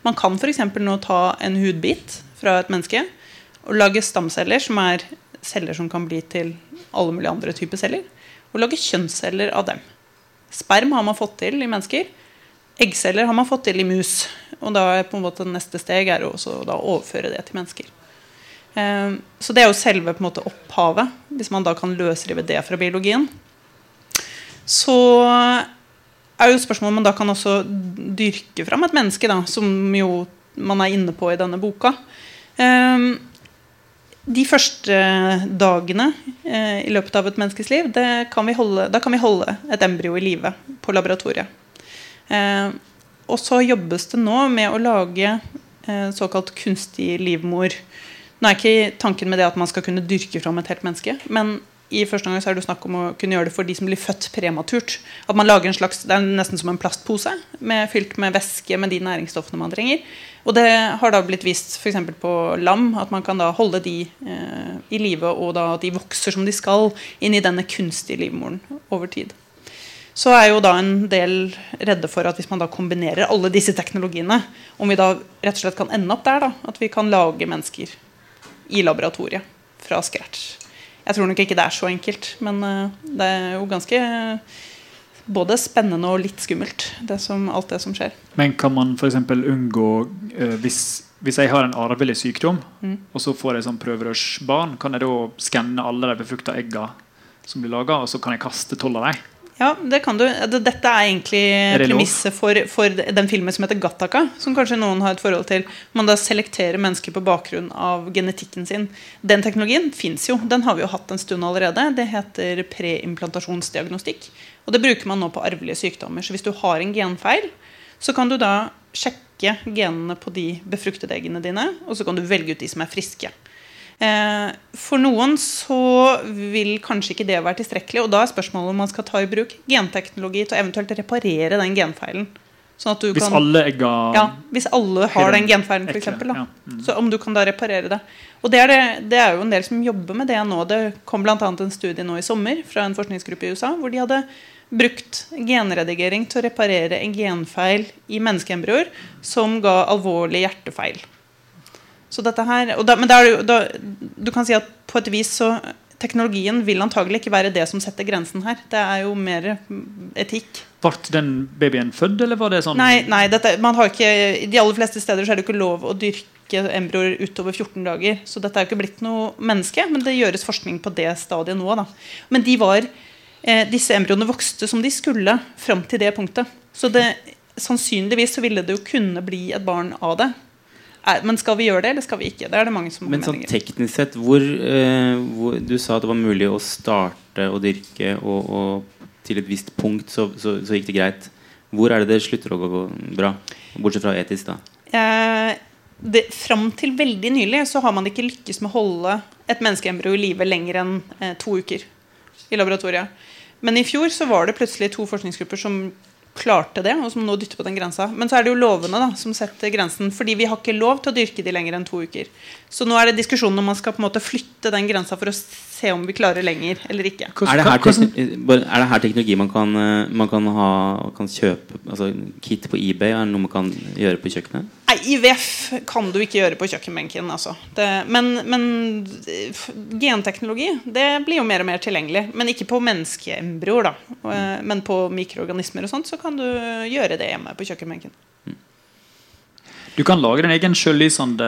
Man kan f.eks. nå ta en hudbit fra et menneske og lage stamceller, som er celler som kan bli til alle mulige andre typer celler, og lage kjønnsceller av dem. Sperm har man fått til i mennesker. Eggceller har man fått til i mus. Og da er på en måte neste steg er å overføre det til mennesker. Eh, så det er jo selve på en måte opphavet, hvis man da kan løsrive det fra biologien. Så er jo spørsmålet om man da kan også dyrke fram et menneske, da, som jo man er inne på i denne boka. Eh, de første dagene eh, i løpet av et menneskes liv, kan holde, da kan vi holde et embryo i live på laboratoriet. Eh, og så jobbes det nå med å lage eh, såkalt kunstig livmor. Nå er ikke tanken med det at man skal kunne dyrke fram et helt menneske. Men i første gang så er det snakk om å kunne gjøre det for de som blir født prematurt. At man lager en slags, Det er nesten som en plastpose med, fylt med væske med de næringsstoffene man trenger. Og det har da blitt vist f.eks. på lam at man kan da holde de eh, i live, og da at de vokser som de skal inn i denne kunstige livmoren over tid. Så er jo da en del redde for at hvis man da kombinerer alle disse teknologiene, om vi da rett og slett kan ende opp der, da, at vi kan lage mennesker i laboratoriet. fra scratch. Jeg tror nok ikke det er så enkelt, men eh, det er jo ganske både spennende og litt skummelt, det som, alt det som skjer. Men kan man f.eks. unngå eh, hvis, hvis jeg har en arvelig sykdom, Mm. og så får jeg sånn prøverørsbarn, kan jeg da skanne alle de befrukta egga som blir laga, og så kan jeg kaste tolv av dem? Ja, det kan du. Dette er egentlig premisset for, for den filmen som heter 'Gattaka', som kanskje noen har et forhold til. Man da selekterer mennesker på bakgrunn av genetikken sin. Den teknologien fins jo. Den har vi jo hatt en stund allerede. Det heter preimplantasjonsdiagnostikk. Og det bruker man nå på arvelige sykdommer. Så hvis du har en genfeil, så kan du da sjekke genene på de befruktede eggene dine, og så kan du velge ut de som er friske. Eh, For noen så vil kanskje ikke det være tilstrekkelig, og da er spørsmålet om man skal ta i bruk genteknologi til å eventuelt reparere den genfeilen. Sånn at du Hvis kan, alle egga ja, hvis alle har den genfeilen, f.eks. ja. Mm. Så om du kan da reparere det. Og det er, det, det er jo en del som jobber med det nå. Det kom bl.a. en studie nå i sommer fra en forskningsgruppe i USA hvor de hadde brukt genredigering til å reparere en genfeil i menneskeembryoer som ga alvorlig hjertefeil. Så dette her, og da, men da da, du kan si at på et vis så Teknologien vil antagelig ikke være det som setter grensen her. Det er jo mer mm, etikk. Ble den babyen født, eller var det sånn Nei, nei dette, man har ikke, I de aller fleste steder så er det ikke lov å dyrke embryoer utover 14 dager. Så dette er jo ikke blitt noe menneske, men det gjøres forskning på det stadiet nå. Da. Men de var, eh, disse embryoene vokste som de skulle fram til det punktet. Så det, sannsynligvis så ville det jo kunne bli et barn av det. Er- Men skal vi gjøre det, eller skal vi ikke? Det er det mange som har Men sånn meninger. teknisk sett, hvor, eh, hvor Du sa at det var mulig å starte å dyrke, og, og til et visst punkt så, så, så gikk det greit. Hvor er det det slutter å gå bra? Bortsett fra etisk, da. Eh, det, fram til veldig nylig så har man ikke lykkes med å holde et menneskeembryo i live lenger enn eh, to uker i laboratoriet. Men i fjor så var det plutselig to forskningsgrupper som klarte det, og som nå dytter på den grensa. Men så er det jo lovene da, som setter grensen, fordi vi har ikke lov til å dyrke de lenger enn to uker. Så nå er det diskusjonen om man skal på en måte flytte den grensa for å se om vi klarer lenger eller ikke. Er det, her er det her teknologi man kan, eh, man kan, ha, kan kjøpe altså Kit på eBay? Er det noe man kan gjøre på kjøkkenet? Nei, IVF kan du ikke gjøre på kjøkkenbenken. Altså. Det, men, men genteknologi det blir jo mer og mer tilgjengelig. Men ikke på menneskeembryoer. da. Eh, Men på mikroorganismer og sånt så kan du gjøre det hjemme på kjøkkenbenken. Du kan lage din egen sjøllysende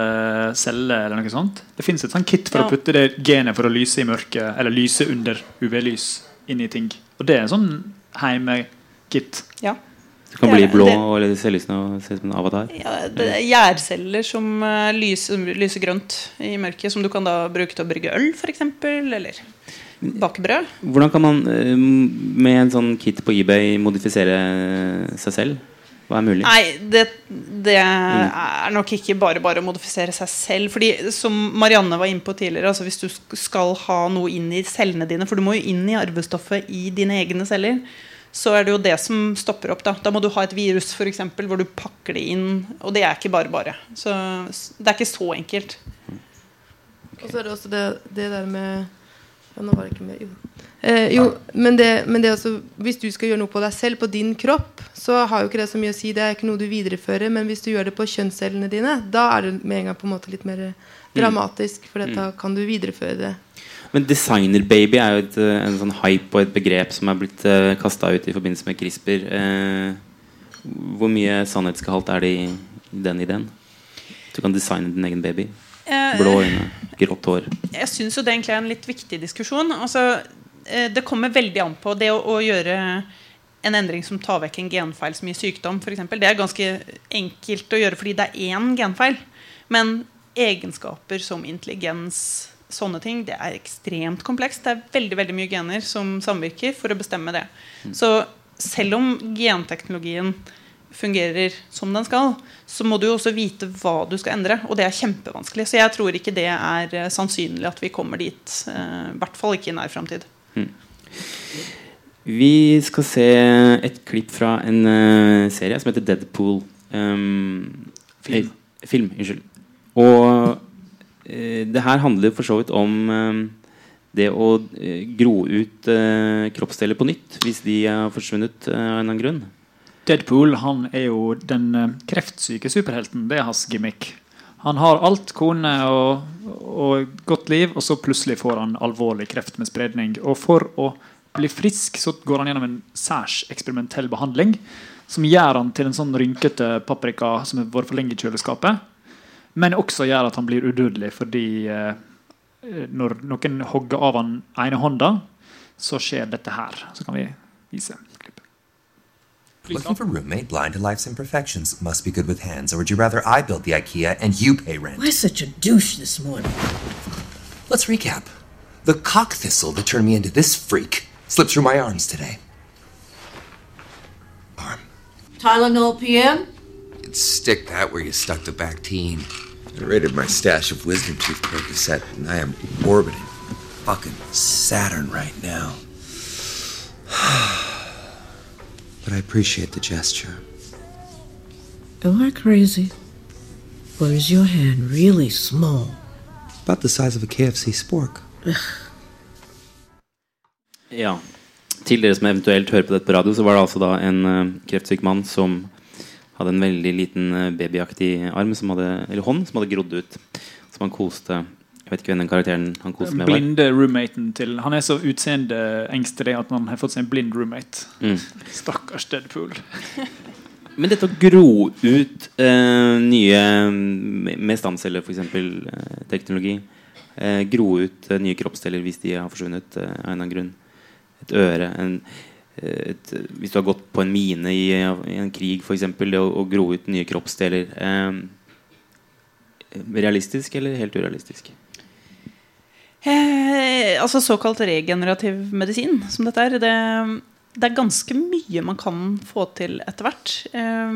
celle. eller noe sånt Det fins et sånt kit for Ja. å putte det genet for å lyse i mørket, eller lyse under UV-lys inn i ting. Og det er en sånn heimekit. Ja. Det kan bli blå og se ut som en avatar? Ja, det er gjærceller som eh, lyser, lyser grønt i mørket, som du kan da bruke til å brygge øl, f.eks. Eller bake brød. Hvordan kan man eh, med en sånn kit på eBay modifisere seg selv? Hva er mulig? Nei, det, det er nok ikke bare bare å modifisere seg selv. Fordi som Marianne var inne på tidligere, altså hvis du skal ha noe inn i cellene dine For du må jo inn i arvestoffet i dine egne celler. Så er det jo det som stopper opp. Da Da må du ha et virus for eksempel, hvor du pakker det inn. Og det er ikke bare bare. Så det er ikke så enkelt. Og så er det også det, det der med Ja, nå var det ikke med. Jo. Eh, jo men, det, men det også, hvis du skal gjøre noe på deg selv, på din kropp, så har jo ikke det så mye å si. Det er ikke noe du viderefører. Men hvis du gjør det på kjønnscellene dine, da er det med en gang på en måte litt mer dramatisk. For da kan du videreføre det. Men designer-baby er jo et, eh, en sånn hype og et begrep som er blitt uh, kasta ut i forbindelse med CRISPR. Uh, hvor mye sannhetsgehalt er det i, i den ideen? Du kan designe din egen baby. Eh, Blå øyne, grått hår. Jeg syns det egentlig er en litt viktig diskusjon. Altså, eh, det kommer veldig an på det å, å gjøre en endring som tar vekk en genfeil som gir sykdom. For eksempel. det er ganske enkelt å gjøre fordi det er én genfeil. Men egenskaper som intelligens, sånne ting, det er ekstremt komplekst. Det er veldig veldig mye gener som samvirker for å bestemme det. Så selv om genteknologien fungerer som den skal, så må du jo også vite hva du skal endre. Og det er kjempevanskelig. Så jeg tror ikke det er eh, sannsynlig at vi kommer dit. eh, I hvert fall ikke i nær framtid. Vi skal se et klipp fra en eh, serie som heter Deadpool. Um, Film. film, unnskyld. Og eh, det her handler for så vidt om eh, det å eh, gro ut kroppsdeler på nytt hvis de har forsvunnet av en eller annen grunn. Deadpool han er jo den kreftsyke superhelten. Det er hans gimmick. Han har alt, kone og, og godt liv, og så plutselig får han alvorlig kreft med spredning. Og for å bli frisk så går han gjennom en særs eksperimentell behandling som gjør han til en sånn rynkete paprika som har vært for lenge i kjøleskapet. Men også gjør at han blir udødelig fordi eh, når noen hogger av han ene hånda, så skjer dette her. Så kan vi vise klippet. Looking for roommate blind to life's imperfections. Must be good with hands. Or would you rather I build the IKEA and you pay rent? Why such a douche this morning? Let's recap. The cock thistle that turned me into this freak slipped through my arms today. Tylenol PM? You'd stick that where you stuck the Bactine. I raided my stash of wisdom tooth Percocet, and I am orbiting fucking Saturn right now. but I appreciate the gesture. Am I crazy? Or is your hand really small? About the size of a KFC spork. Ja. Til dere som eventuelt hører på dette på radio, så var det altså da en eh, kreftsyk mann som hadde en veldig liten eh, babyaktig arm, som hadde, eller hånd, som hadde grodd ut. Som han koste Jeg vet ikke hvem den karakteren han koste med var. blinde roommaten til Han er så utseendeengstelig at han har fått seg en blind roommate. Mm. Stakkars Deadpool. Men dette å gro ut eh, nye med med stamceller, f.eks. Eh, teknologi eh, Gro ut eh, nye kroppsdeler hvis de har forsvunnet eh, av en eller annen grunn. Et øre en, et, Hvis du har gått på en mine i, i en krig, f.eks. Det å, å gro ut nye kroppsdeler. Eh, realistisk eller helt urealistisk? Eh, altså såkalt regenerativ medisin, som dette er, det, det er ganske mye man kan få til etter hvert. Eh,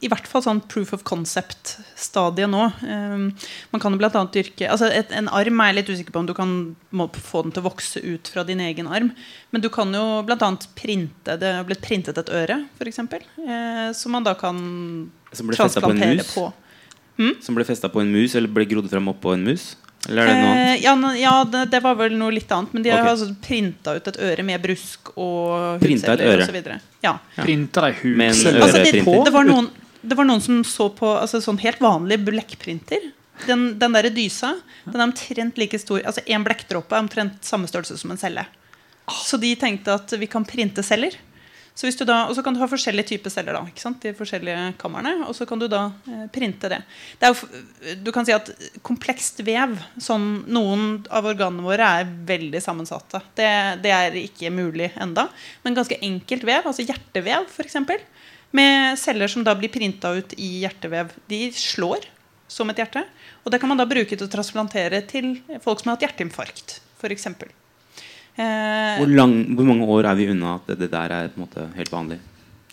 I hvert fall sånn proof of concept-stadiet nå. Eh, man kan jo annet dyrke altså et, En arm er jeg litt usikker på om du kan må få den til å vokse ut fra din egen arm. Men du kan jo bl.a. printe Det har blitt printet et øre, f.eks. Uh, som man da kan Som ble festa på en transplantere mus? på. Som ble festa på en mus, eller ble grodd fram oppå en mus? Eller er det noe annet? Eh, ja, ja det, det var vel noe litt annet. Men de har Ok. altså printa ut et øre med brusk og hudceller øre? og. Ja. Printa de hudceller Altså, det, det, var noen, det var noen som så på altså, sånn helt vanlig blekkprinter. Den, den der dysa Den er omtrent like stor Altså En blekkdråpe er omtrent samme størrelse som en celle. Så de tenkte at vi kan printe celler. Så da, og så kan du ha forskjellige typer celler. da, ikke sant? De forskjellige kamrene, Og så kan du da eh, printe det. det jo, du kan si at komplekst vev, sånn noen av organene våre er veldig sammensatte. Det, det er ikke mulig enda. Men ganske enkelt vev, altså hjertevev f.eks., med celler som da blir printa ut i hjertevev, de slår som et hjerte. Og det kan man da bruke til å transplantere til folk som har hatt hjerteinfarkt, f.eks. Eh, Hvor, lang, hvor mange år er vi unna at det, det der er på en måte helt vanlig?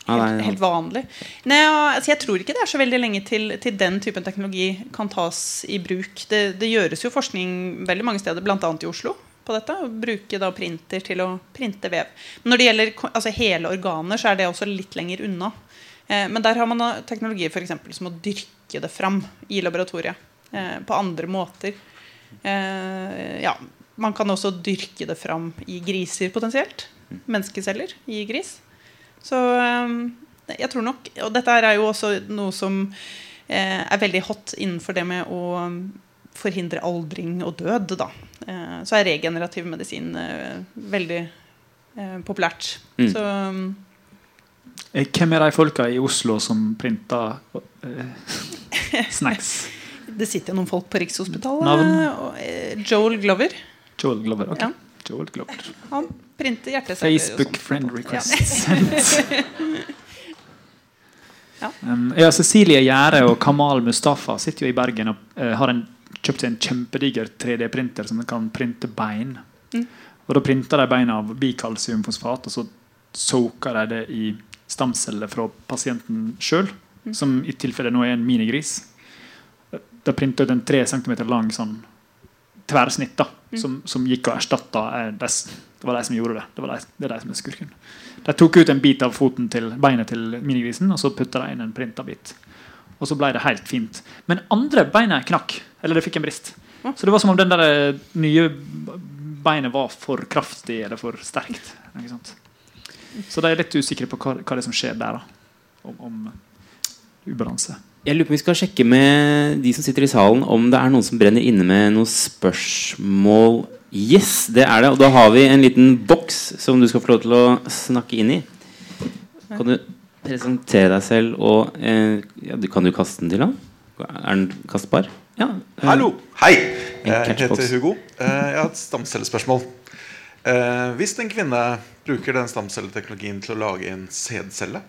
Helt, helt, nei, helt vanlig. Nei, altså jeg tror ikke det er så veldig lenge til, til den typen teknologi kan tas i bruk. Det, det gjøres jo forskning veldig mange steder, bl.a. i Oslo, på dette. Å bruke da printer til å printe vev. Men når det gjelder altså hele organer, så er det også litt lenger unna. Eh, men der har man teknologi for eksempel, som å dyrke det fram i laboratoriet. Eh, på andre måter. Eh, ja, man kan også dyrke det fram i griser potensielt. Menneskeceller i gris. Så eh, jeg tror nok Og dette er jo også noe som eh, er veldig hot innenfor det med å um, forhindre aldring og død. Da. Eh, så er regenerativ medisin eh, veldig populært. Mm. Så um, Eh, Hvem er de folka i Oslo som printer snacks? det sitter noen folk på Rikshospitalet. Navn? Joel Glover. Joel Glover. ok. Ja. Joel Glover. Han printer hjerteceller. og Facebook friend request Ja. Um, ja, Cecilie Gjære og Kamal Mustafa sitter jo i Bergen og uh, har en, kjøpt en kjempediger 3D-printer som kan printe bein. Mm. Og Da printer de beina av bikalsiumfosfat, og så soaker de det i stamceller fra pasienten sjøl, Mm. som i tilfelle nå er en minigris. De printer ut en 3 cm lang sånn tverrsnitt da. Som, som gikk og erstatta dess. Det var de som gjorde det. Det, var de, det er de som er skurken. De tok ut en bit av foten til beinet til minigrisen, og så putta de inn en printa bit. Og så ble det helt fint. Men andre beinet knakk. Eller det fikk en brist. Så det var som om den der eh, nye beinet var for kraftig eller for sterkt. Så de er litt usikre på hva, hva det er som skjer der. da om, om ubalanse. Jeg lurer på om vi skal sjekke med de som sitter i salen, om det er noen som brenner inne med noen spørsmål. Yes, det er det. Og da har vi en liten boks som du skal få lov til å snakke inn i. Kan du presentere deg selv og eh, ja, Kan du kaste den til ham? Er den kastbar? Ja. eh, Hallo! Hei! Jeg heter Hugo. Eh, Jeg har et stamcellespørsmål. Eh, Hvis en kvinne bruker den stamcelleteknologien til å lage en sædcelle,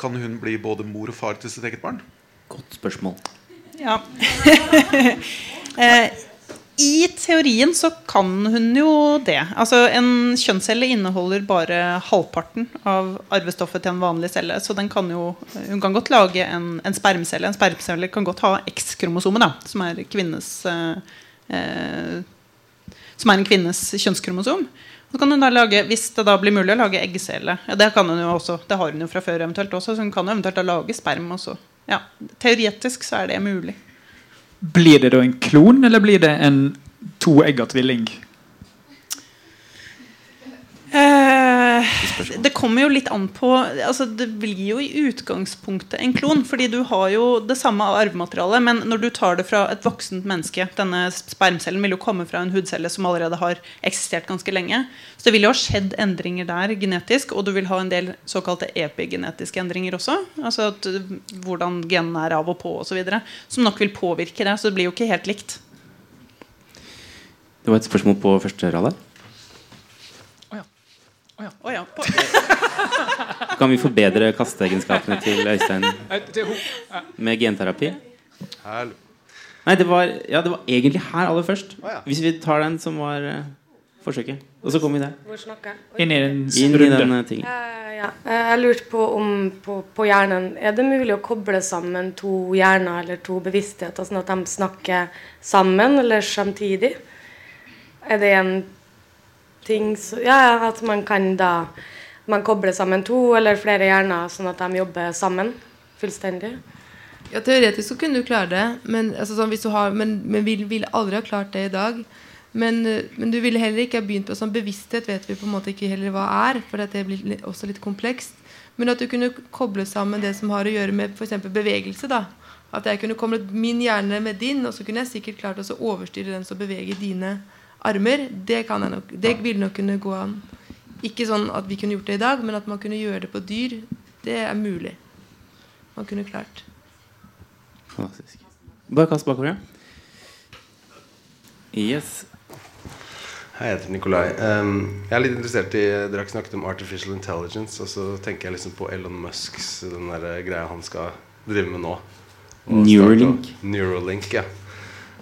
kan hun bli både mor og far til sitt eget barn? Godt spørsmål. Ja. eh, I teorien så kan hun jo det. Altså En kjønnscelle inneholder bare halvparten av arvestoffet til en vanlig celle. Så den kan jo, hun kan godt lage en, en spermcelle. En spermcelle kan godt ha X-kromosomet, som er kvinnes eh, eh, Som er en kvinnes kjønnskromosom. Så kan hun da lage, Hvis det da blir mulig å lage eggcelle ja, Det kan hun jo også, det har hun jo fra før eventuelt også, så hun kan jo eventuelt da lage sperm også. Ja, Teoretisk så er det mulig. Blir det da en klon, eller blir det en toegga tvilling? Eh, det kommer jo litt an på altså Det blir jo i utgangspunktet en klon. Fordi du har jo det samme arvematerialet, men når du tar det fra et voksent menneske Denne spermcellen vil jo komme fra en hudcelle som allerede har eksistert ganske lenge. Så det vil jo ha skjedd endringer der genetisk, og du vil ha en del såkalte epigenetiske endringer også. Altså at, uh, hvordan genene er av og på osv. Som nok vil påvirke det. Så det blir jo ikke helt likt. Det var et spørsmål på første rad her. Å ja. På, Kan vi forbedre kasteegenskapene til Øystein med genterapi? Hallo. Nei, det var, ja, det var egentlig her aller først. Oh, ja. Hvis vi tar den som var uh, forsøket. Og så kommer vi der. Inn i den, Inn i runde. den eh, tingen. Ja. Eh, Jeg lurte på om på, på hjernen Er det mulig å koble sammen to hjerner eller to bevisstheter, sånn at de snakker sammen eller samtidig? Er det en ting Ja, at man kan da Man kobler sammen to eller flere hjerner, sånn at de jobber sammen fullstendig? Ja, Teoretisk så kunne du klare det, men, altså, sånn, du har, men, men vil, vil aldri ha klart det i dag. Men, men du ville heller ikke ha begynt på sånn bevissthet vet vi på en måte ikke heller hva er. For det blir også litt komplekst. Men at du kunne koble sammen det som har å gjøre med f.eks. bevegelse. da At jeg kunne koblet min hjerne med din, og så kunne jeg sikkert klart å overstyre den som beveger dine armer. Det kan jeg nok, det ville nok kunne gå an. Ikke sånn at vi kunne gjort det i dag, men at man kunne gjøre det på dyr. Det er mulig. Man kunne klart. Fantastisk. Bare kast bakover. ja. Yes. Hei, jeg heter Nikolai. Um, jeg er litt interessert i Dere har snakket om artificial intelligence. Og så tenker jeg liksom på Elon Musks den der greia han skal drive med nå. Neuralink. Neuralink, ja.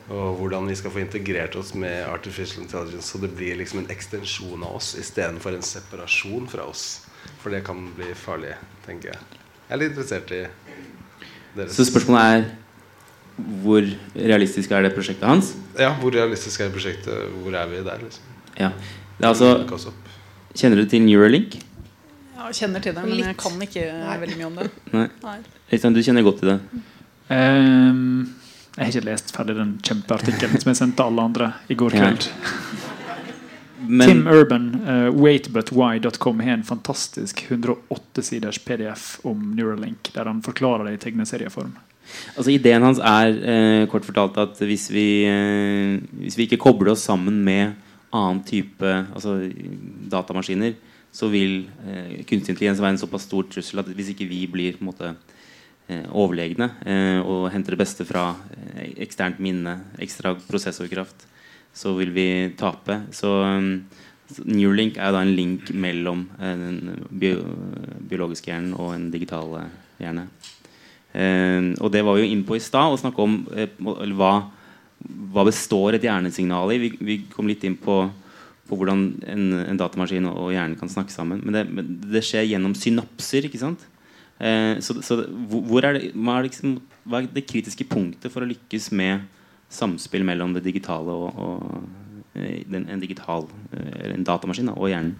Og hvordan vi skal få integrert oss med artificial intelligence så det blir liksom en ekstensjon av oss istedenfor en separasjon fra oss. For det kan bli farlig, tenker jeg. Jeg er litt interessert i deres Så spørsmålet er hvor realistisk er det prosjektet hans? Ja, hvor realistisk er det prosjektet? Hvor er vi der, liksom? Ja. Det er altså. Kjenner du til Neuralink? Ja, jeg kjenner til det, men jeg kan ikke veldig mye om det. Nei. Nei. Du kjenner godt til det? Ehm, jeg har ikke lest ferdig den kjempeartikkelen som jeg sendte alle andre i går kveld. Men Tim Urban, uh, waitbutwhy.com, har en fantastisk 108-siders PDF om Neuralink, der han forklarer det i tegneserieform. altså ideen hans er eh, kort fortalt at hvis vi, eh, hvis vi ikke kobler oss sammen med annen type altså datamaskiner, så vil eh, kunstig intelligens være en såpass stor trussel at hvis ikke vi blir på en måte eh, overlegne eh, og henter det beste fra eh, eksternt minne, ekstra prosessorkraft, så vil vi tape. Så Neuralink er da en link mellom eh, den bio biologiske hjernen og en digital eh, hjerne. Eh, og det var vi jo inne på i stad, å snakke om eh, hva, hva består et hjernesignal i. Vi, vi kom litt inn på, på hvordan en, en datamaskin og, hjernen kan snakke sammen. Men det, det skjer gjennom synapser. ikke sant? Eh, så så hvor er det, hva, er liksom, hva er det kritiske punktet for å lykkes med samspill mellom det digitale og, og eh, den, en digital eh, en datamaskin da, og hjernen?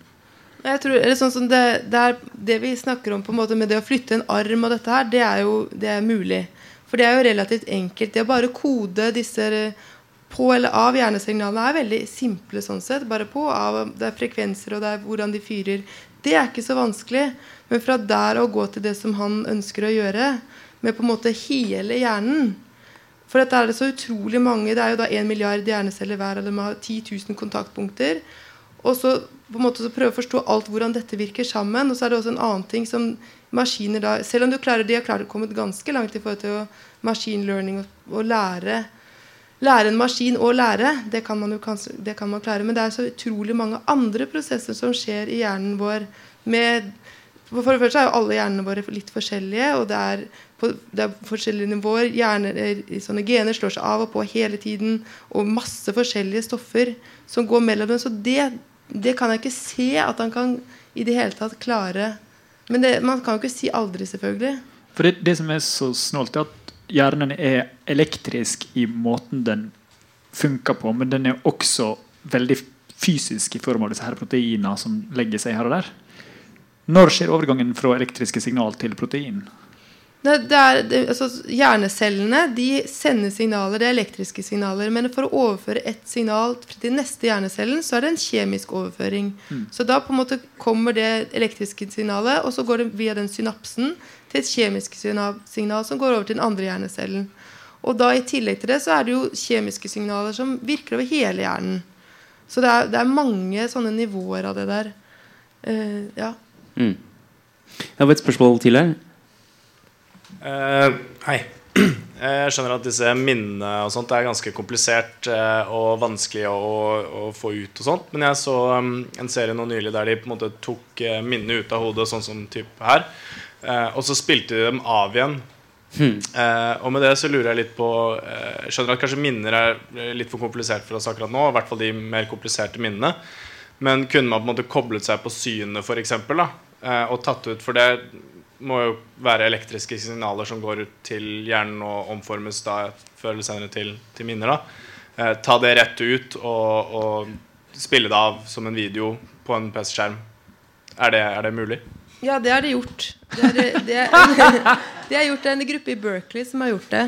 Jeg tror, eller sånn som det, det, det vi snakker om på en måte med det å flytte en arm og dette her, det er jo det er mulig. For det er jo relativt enkelt. Det å bare kode disse på eller av hjernesignalene er veldig simple sånn sett. Bare på av. Det er frekvenser, og det er hvordan de fyrer. Det er ikke så vanskelig. Men fra der å gå til det som han ønsker å gjøre, med på en måte hele hjernen. For dette er det så utrolig mange Det er jo da én milliard hjerneceller hver, og de har 10 000 kontaktpunkter. Og så på en måte så prøve å forstå alt hvordan dette virker sammen. Og så er det også en annen ting som maskiner da Selv om du klarer, de har klart å komme ganske langt i forhold til å machine learning og, og lære lære en maskin å lære, det kan, man jo det kan man klare. Men det er så utrolig mange andre prosesser som skjer i hjernen vår. Med, for det første er jo alle hjernene våre litt forskjellige. og det er, på, det er forskjellige nivåer. Hjerner, sånne gener slår seg av og på hele tiden. Og masse forskjellige stoffer som går mellom dem. Så det, det kan jeg ikke se at han kan i det hele tatt klare. Men det, man kan jo ikke si aldri, selvfølgelig. For det, det som er så snålt, er at hjernen er elektrisk i måten den funker på, men den er også veldig fysisk i form av disse her proteinene som legger seg her og der. Når skjer overgangen fra elektriske signal til protein? Det, det er, det, altså, hjernecellene de sender signaler, det er elektriske signaler. Men for å overføre et signal til neste hjernecellen, så er det en kjemisk overføring. Mm. Så da på en måte kommer det elektriske signalet, og så går det via den synapsen til et kjemisk signal som går over til den andre hjernecellen. Og da i tillegg til det så er det jo kjemiske signaler som virker over hele hjernen. Så det er, det er mange sånne nivåer av det der. Uh, ja. Mm. Jeg har et spørsmål til her. Uh, hei. Jeg skjønner at disse minnene og sånt er ganske komplisert og vanskelig å, å, få ut. og sånt Men jeg så um, en serie nå nylig der de på en måte tok minnene ut av hodet, sånn som typ her. Og så spilte de dem av igjen. Hmm. og med det så lurer jeg litt på Jeg skjønner at kanskje minner er litt for komplisert for oss akkurat nå. I hvert fall de mer kompliserte minnene. Men kunne man på en måte koblet seg på synet, f.eks., og tatt ut For det må jo være elektriske signaler som går ut til hjernen og omformes da før eller senere til, til minner. da eh, Ta det rett ut og, og, spille det av som en video på en PC-skjerm. Er, er, det mulig? Ja, det har de gjort. Det har det er gjort det en gruppe i Berkeley som har gjort det.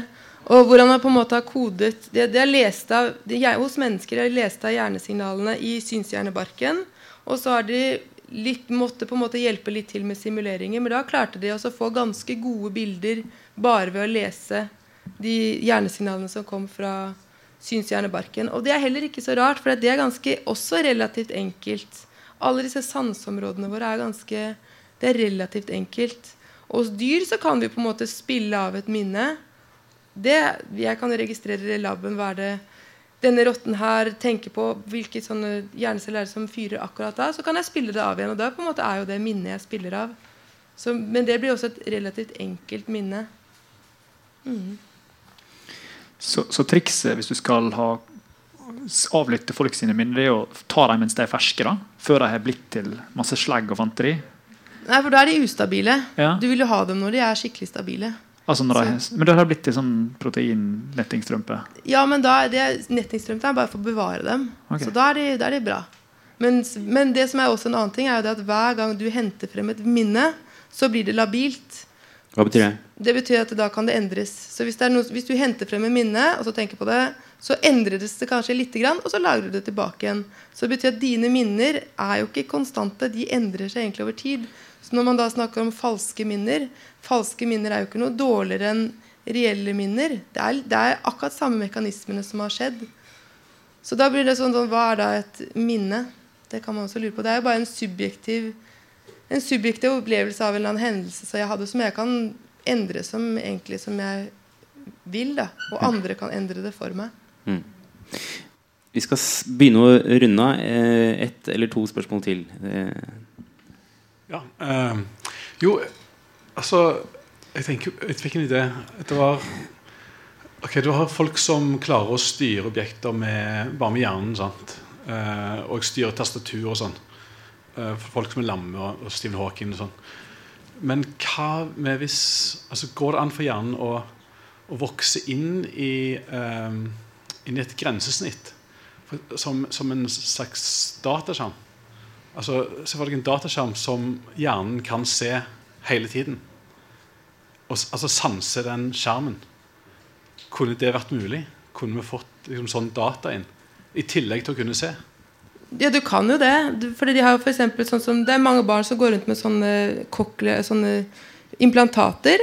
Og hvor han har på en måte har kodet Det, det er lest av, Hos mennesker har de lest av hjernesignalene i synshjernebarken. Og så har de litt, måtte på en måte hjelpe litt til med simuleringer. Men da klarte de også å få ganske gode bilder bare ved å lese de hjernesignalene som kom fra synshjernebarken. Og det er heller ikke så rart, for det er ganske også relativt enkelt. Alle disse sanseområdene våre er ganske Det er relativt enkelt. Og hos dyr så kan vi på en måte spille av et minne. Det, jeg kan registrere i laben hva er det denne rotten her tenker på hvilke sånne hjerneceller som fyrer akkurat da, så kan jeg spille det av igjen. Og da på en måte er jo det minnet jeg spiller av. Så, men det blir også et relativt enkelt minne. Mm. Så, så, trikset hvis du skal ha avlytte folk sine minner, det er å ta dem mens de er ferske, da, før de har blitt til masse slegg og fanteri? Nei, for da er de ustabile. Ja. Du vil jo ha dem når de er skikkelig stabile. Altså de, men det har blitt til sånn proteinnettingstrømpe? Ja, men da er det, nettingstrømpe er bare for å bevare dem. Okay. Så da er, de, da er de bra. Men, men, det som er også en annen ting, er jo det at hver gang du henter frem et minne, så blir det labilt. Hva betyr det? Det betyr at da kan det endres. Så hvis, det noe, hvis du henter frem et minne, og så tenker på det, så endres det kanskje litt, og så lagrer du det tilbake igjen. Så det betyr at dine minner er jo ikke konstante. De endrer seg egentlig over tid. Så når man da snakker om falske minner Falske minner er jo ikke noe dårligere enn reelle minner. Det er, det er akkurat samme mekanismene som har skjedd. Så da blir det sånn, sånn Hva er da et minne? Det kan man også lure på. Det er jo bare en subjektiv, en subjektiv opplevelse av en eller annen hendelse som jeg hadde, som jeg kan endre som egentlig som jeg vil. da Og andre kan endre det for meg. Mm. Vi skal begynne å runde av. Eh, ett eller to spørsmål til. Ja. Uh, jo, altså Jeg tenker, jeg fikk en idé. Det var Ok, Du har folk som klarer å styre objekter med, bare med hjernen. sant? Uh, og styre tastatur og sånn. Uh, folk som er lamme, og, og Stephen Hawking og sånn. Men hva med hvis altså Går det an for hjernen å, å vokse inn i, um, inn i et grensesnitt? For, som, som en slags dataskjerm? Altså, Se for deg en dataskjerm som hjernen kan se hele tiden. Og, altså sanse den skjermen. Kunne det vært mulig? Kunne vi fått liksom, sånn data inn? I tillegg til å kunne se? Ja, du kan jo det. Fordi de har for sånn som, Det er mange barn som går rundt med sånne, kokle, sånne implantater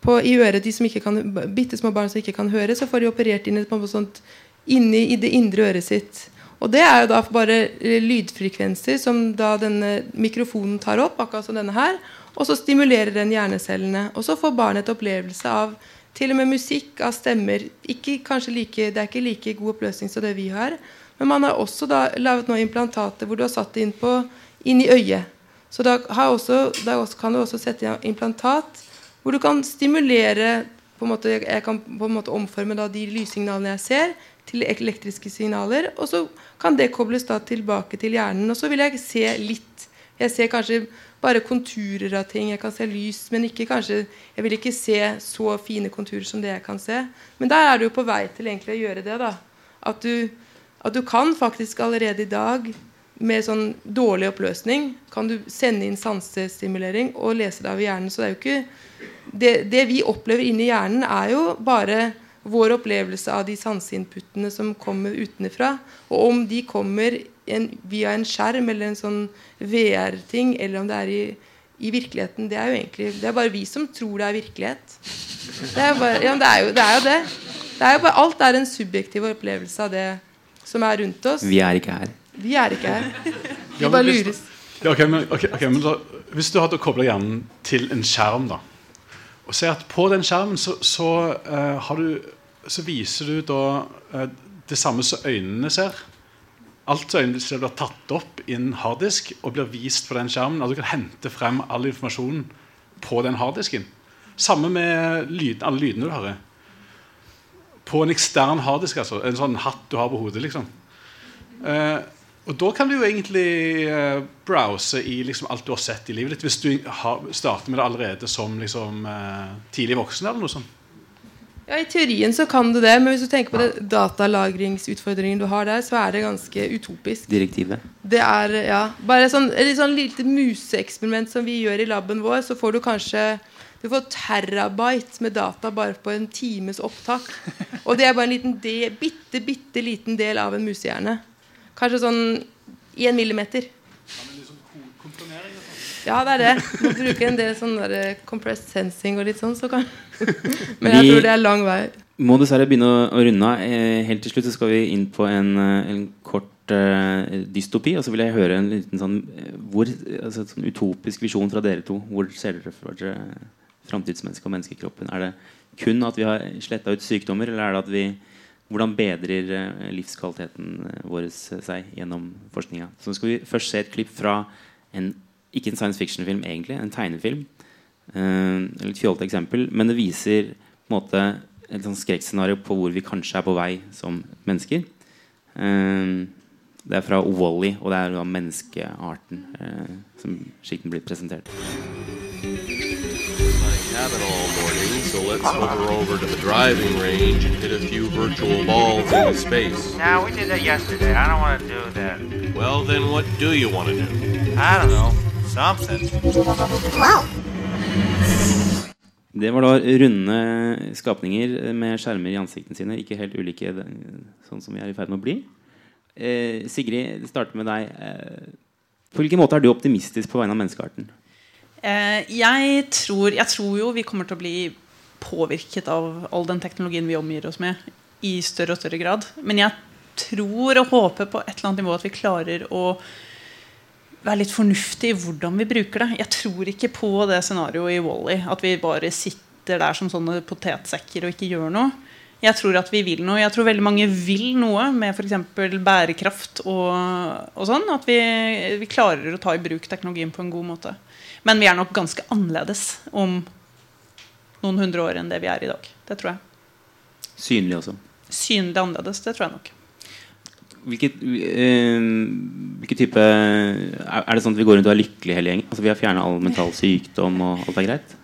på, i øret de som ikke kan, bitte små barn som ikke kan høre, så får de operert inn et sånt inni i det indre øret sitt. Og det er jo da bare eh, lydfrekvenser som da denne mikrofonen tar opp, akkurat som denne her. Og så stimulerer den hjernecellene. Og så får barnet et opplevelse av til og med musikk, av stemmer. Ikke, like, det er ikke like god oppløsning som det vi har. Men man har også da laget noen implantater hvor du har satt det inn, på, inn i øyet. Så da, har også, da kan du også sette inn implantat hvor du kan stimulere på en måte, Jeg kan på en måte omforme da de lyssignalene jeg ser, til elektriske signaler. Og så kan det kobles da tilbake til hjernen. Og så vil jeg se litt. Jeg ser kanskje bare konturer av ting. Jeg kan se lys, men ikke kanskje, jeg vil ikke se så fine konturer som det jeg kan se. Men der er du jo på vei til egentlig å gjøre det. da. At du, at du kan faktisk allerede i dag med sånn dårlig oppløsning kan du sende inn sansestimulering og lese det av hjernen. Så det er jo ikke det, det vi opplever inni hjernen, er jo bare vår opplevelse av de sanseinputene som kommer utenfra. Og om de kommer en, via en skjerm eller en sånn VR-ting, eller om det er i, i, virkeligheten, det er jo egentlig Det er bare vi som tror det er virkelighet. Det er, bare, ja, det er, jo, det er jo det. det er jo bare, alt er en subjektiv opplevelse av det som er rundt oss. Vi er ikke her. Vi er ikke her. Vi bare lures. Ja, okay, men, okay, okay, men da, hvis du hadde kobla hjernen til en skjerm, da og se at på den skjermen så, så, uh, du, så viser du da uh, det samme som øynene ser. Alt som øynene ser blir tatt opp i en harddisk og blir vist på den skjermen. At du kan hente frem all informasjonen på den harddisken. Samme med lyd, alle lydene du hører. På en ekstern harddisk, altså. En sånn hatt du har på hodet. liksom. Eh, og da kan du jo egentlig eh, browse i liksom alt du har sett i livet ditt, hvis du har, starter med det allerede som liksom, eh, tidlig voksen. eller noe sånt. Ja, I teorien så kan du det, men hvis du tenker på det datalagringsutfordringen du har der, så er det ganske utopisk. Direktivet. Det er, ja, Bare sånn, et sånn lite museeksperiment som vi gjør i laben vår, så får du kanskje du får terabyte med data bare på en times opptak. Og det er bare en liten del, bitte, bitte liten del av en musehjerne. Kanskje sånn én millimeter. Ja, det er det. Må bruke en del sånn der eh, compressed sensing og litt sånn. Så kan. Men jeg tror det er lang vei. må dessverre begynne å, runde av. Eh, helt til slutt så skal vi inn på en, eh, en kort dystopi. Og så vil jeg høre en liten sånn, hvor, altså, sånn utopisk visjon fra dere to. Hvor ser dere for dere framtidsmennesket og menneskekroppen? Er det kun at vi har sletta ut sykdommer, eller er det at vi hvordan bedrer livskvaliteten vår seg gjennom forskninga? Så skal vi først se et klipp fra en, ikke en science fiction-film, egentlig, en tegnefilm. Uh, litt fjollete eksempel, men det viser på en måte et sånn skrekkscenario på hvor vi kanskje er på vei som mennesker. Uh, det er fra Wally, -E, og det er da menneskearten uh, som slik den blir presentert haven't all morning, so let's hover over to the driving range and hit a few virtual balls into space. Now we did that yesterday. I don't want to do that. Well, then what do you want to do? I don't know. Something. Wow. Det var da runde skapninger med skjermer i ansiktene sine. Ikke helt ulike sånn som vi er i ferd med å bli. Eh, Sigrid, det starter med deg. Eh, på hvilken måte er du optimistisk på vegne av menneskearten? Eh, jeg, tror, jeg tror jo vi kommer til å bli påvirket av all den teknologien vi omgir oss med, i større og større grad. Men jeg tror og håper på et eller annet nivå at vi klarer å være litt fornuftig i hvordan vi bruker det. Jeg tror ikke på det scenarioet i Wally, -E, at vi bare sitter der som sånne potetsekker og ikke gjør noe. Jeg tror at vi vil noe. Jeg tror veldig mange vil noe med f.eks. bærekraft og, og, sånn. At vi, vi klarer å ta i bruk teknologien på en god måte. Men vi er nok ganske annerledes om noen hundre år enn det vi er i dag. Det tror jeg. Synlig også? Synlig annerledes. Det tror jeg nok. Hvilket, øh, hvilket type Er det sånn at vi går rundt og er lykkelige hele gjengen? Altså Vi har fjerna all mental sykdom, og alt er greit?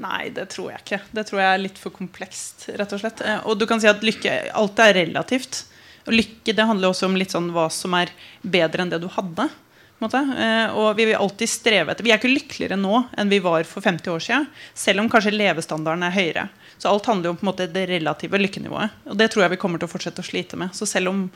Nei, det tror jeg ikke. Det tror jeg er litt for komplekst. rett Og slett eh, Og du kan si at lykke Alt er relativt. Og lykke det handler også om litt sånn hva som er bedre enn det du hadde. Eh, og vi vil alltid streve etter Vi er ikke lykkeligere nå enn vi var for 50 år siden. Selv om kanskje levestandarden er høyere. Så alt handler jo om måte det relative lykkenivået. Og det tror jeg vi kommer til å fortsette å slite med. Så selv om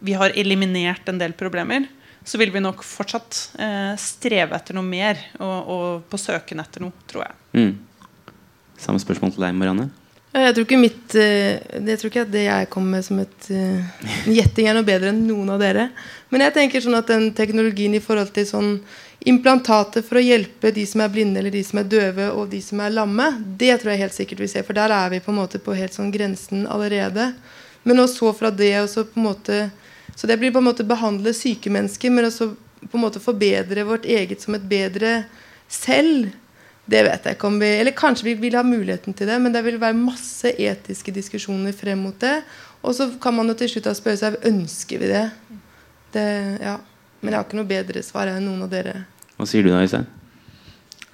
vi har eliminert en del problemer, så vil vi nok fortsatt eh, streve etter noe mer og, og, på søken etter noe, tror jeg. Mm. Samme spørsmål til deg, Marianne. Jeg tror ikke mitt eh, Jeg tror ikke at det jeg kommer med som et eh, gjetting, er noe bedre enn noen av dere. Men jeg tenker sånn at den teknologien i forhold til sånn implantater for å hjelpe de som er blinde eller de som er døve og de som er lamme, det tror jeg helt sikkert vi ser. For der er vi på en måte på helt sånn grensen allerede. Men også fra det og så på en måte Så det blir på en måte behandle syke mennesker, men også på en måte forbedre vårt eget som et bedre selv. Det vet jeg ikke om vi Eller kanskje vi vil ha muligheten til det, men det vil være masse etiske diskusjoner frem mot det. Og så kan man jo til slutt spørre seg ønsker vi det. det ja. Men jeg har ikke noe bedre svar enn noen av dere. Hva sier du da, Øystein?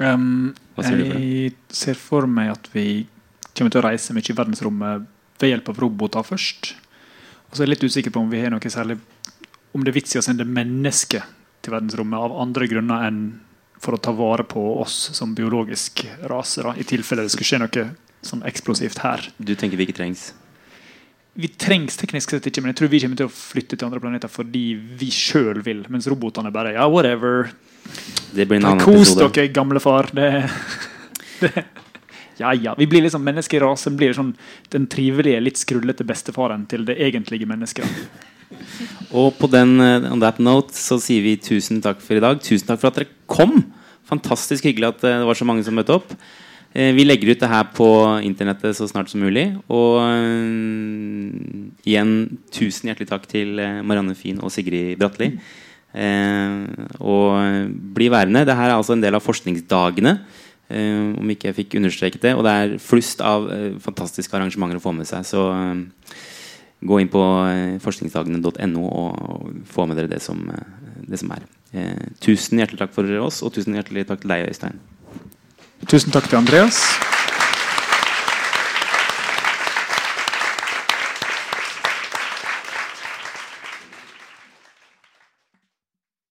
Um, jeg ser for meg at vi kommer til å reise mye i verdensrommet ved hjelp av roboter først. Og så er jeg litt usikker på om vi har noe særlig om det er vits i å sende mennesker til verdensrommet av andre grunner enn for å ta vare på oss som biologisk rase. Da, I tilfelle det skulle skje noe sånn eksplosivt her. Du tenker vi ikke trengs? Vi trengs teknisk sett ikke, men jeg tror vi kommer til å flytte til andre planeter fordi vi sjøl vil. Mens robotene bare ja, whatever. Det blir en annen Kos episode. dere, gamlefar. Det, det, ja, ja. Vi blir liksom menneskerasen blir sånn den trivelige, litt skrullete bestefaren til det egentlige mennesket. Og på den eh, on that note så sier vi tusen takk for i dag. Tusen takk for at dere kom. Fantastisk hyggelig at eh, det var så mange som møtte opp. Eh, Vi legger ut det her på internettet så snart som mulig. Og igjen tusen hjertelig takk til Marianne Fien og Sigrid Bratli. Og bli værende. Det her er altså en del av forskningsdagene. Eh, om ikke jeg fikk understreket det. Og det er flust av eh, fantastiske arrangementer å få med seg. Så eh, gå inn på forskningsdagene.no og, få med dere det som, det som er. Tusen hjertelig takk for oss, og tusen hjertelig takk til deg, Øystein. Tusen takk til Andreas.